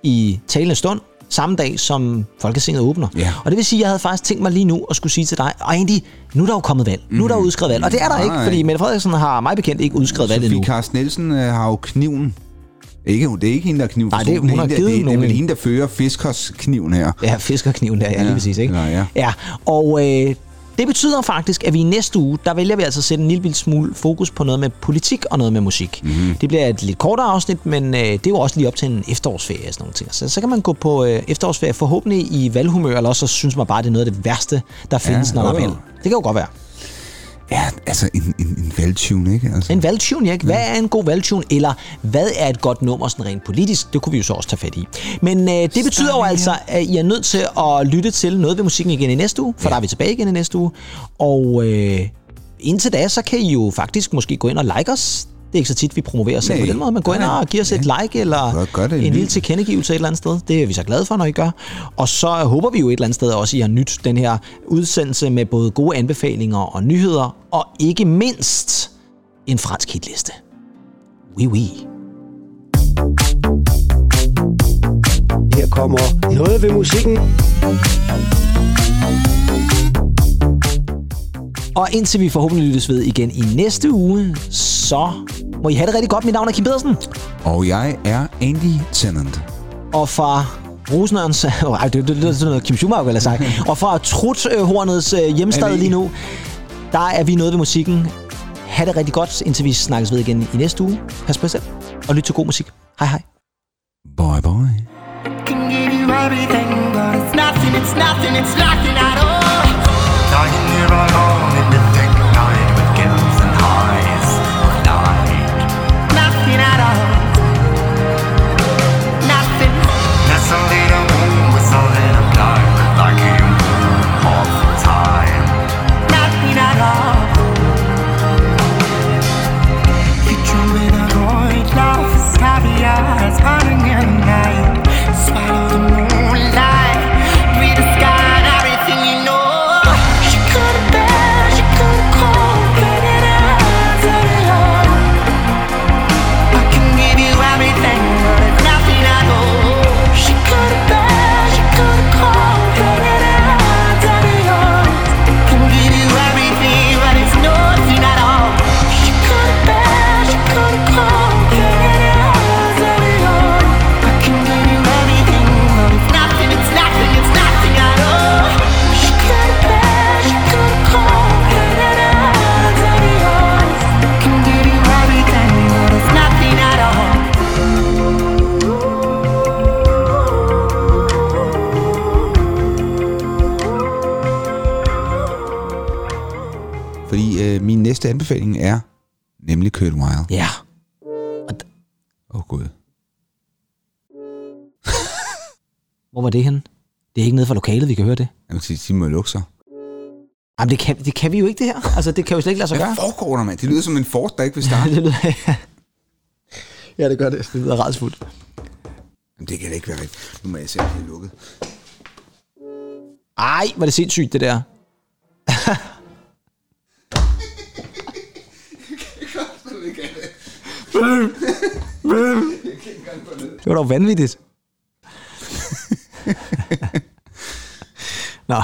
I talende stund, samme dag som Folketinget åbner. Ja. Og det vil sige, at jeg havde faktisk tænkt mig lige nu at skulle sige til dig, og egentlig, nu er der jo kommet valg. Nu er der udskrevet valg. Og det er der Nej, ikke, fordi Mette Frederiksen har mig bekendt ikke udskrevet valg endnu. Sofie Carsten Nielsen øh, har jo kniven. Ikke, det er ikke hende, der er kniven. Nej, det- hun er har hende, der- givet det, det er vel en. hende, der fører fiskers kniven her. Ja, fiskerkniven der, ja, Ja, lige præcis, ikke? ja, ja. ja. Og øh, det betyder faktisk, at vi i næste uge, der vælger vi altså at sætte en lille smule fokus på noget med politik og noget med musik. Mhm. Mm-hmm. Det bliver et lidt kortere afsnit, men øh, det er jo også lige op til en efterårsferie og sådan nogle ting. Så, så kan man gå på øh, efterårsferie forhåbentlig i valghumør, eller også så synes man bare, det er noget af det værste, der findes, når er jo, jo. valg. Det kan jo godt være. Ja, altså en, en, en valgtune, ikke? Altså. En valgtune, ikke? Hvad er en god valgtune? Eller hvad er et godt nummer sådan rent politisk? Det kunne vi jo så også tage fat i. Men øh, det betyder jo altså, at I er nødt til at lytte til noget ved musikken igen i næste uge, for ja. der er vi tilbage igen i næste uge. Og øh, indtil da, så kan I jo faktisk måske gå ind og like os. Det er ikke så tit, vi promoverer os på den måde, men gå ind og giv os et like eller Gør- gør det en lille tilkendegivelse et eller andet sted. Det er vi så glade for, når I gør. Og så håber vi jo et eller andet sted også, at I har nyt den her udsendelse med både gode anbefalinger og nyheder, og ikke mindst en fransk hitliste. Oui, oui. Her kommer noget ved musikken. Og indtil vi forhåbentlig lyttes ved igen i næste uge, så må I have det rigtig godt. Mit navn er Kim Pedersen. Og jeg er Andy Tennant. Og fra Rosenørns... <laughs> Ej, det, det, det, er sådan noget Kim Schumacher ville have sagt. <laughs> Og fra Truthornets øh, hjemstad lige nu, der er vi noget ved musikken. Ha' det rigtig godt, indtil vi snakkes ved igen i næste uge. Pas på jer selv, og lyt til god musik. Hej hej. Bye bye. can give you everything, but it's nothing, it's nothing, it's nothing at all. Lying here alone Altså, det kan jo slet ikke lade sig Hvad gøre. foregår der, mand? Det lyder som en fort, der ikke vil starte. <laughs> det lyder, <laughs> ja, det gør det. Det lyder rædsfuldt. Jamen, det kan da ikke være rigtigt. Nu må jeg se, om det er lukket. Ej, var det sindssygt, det der. <laughs> det var dog vanvittigt. Nå,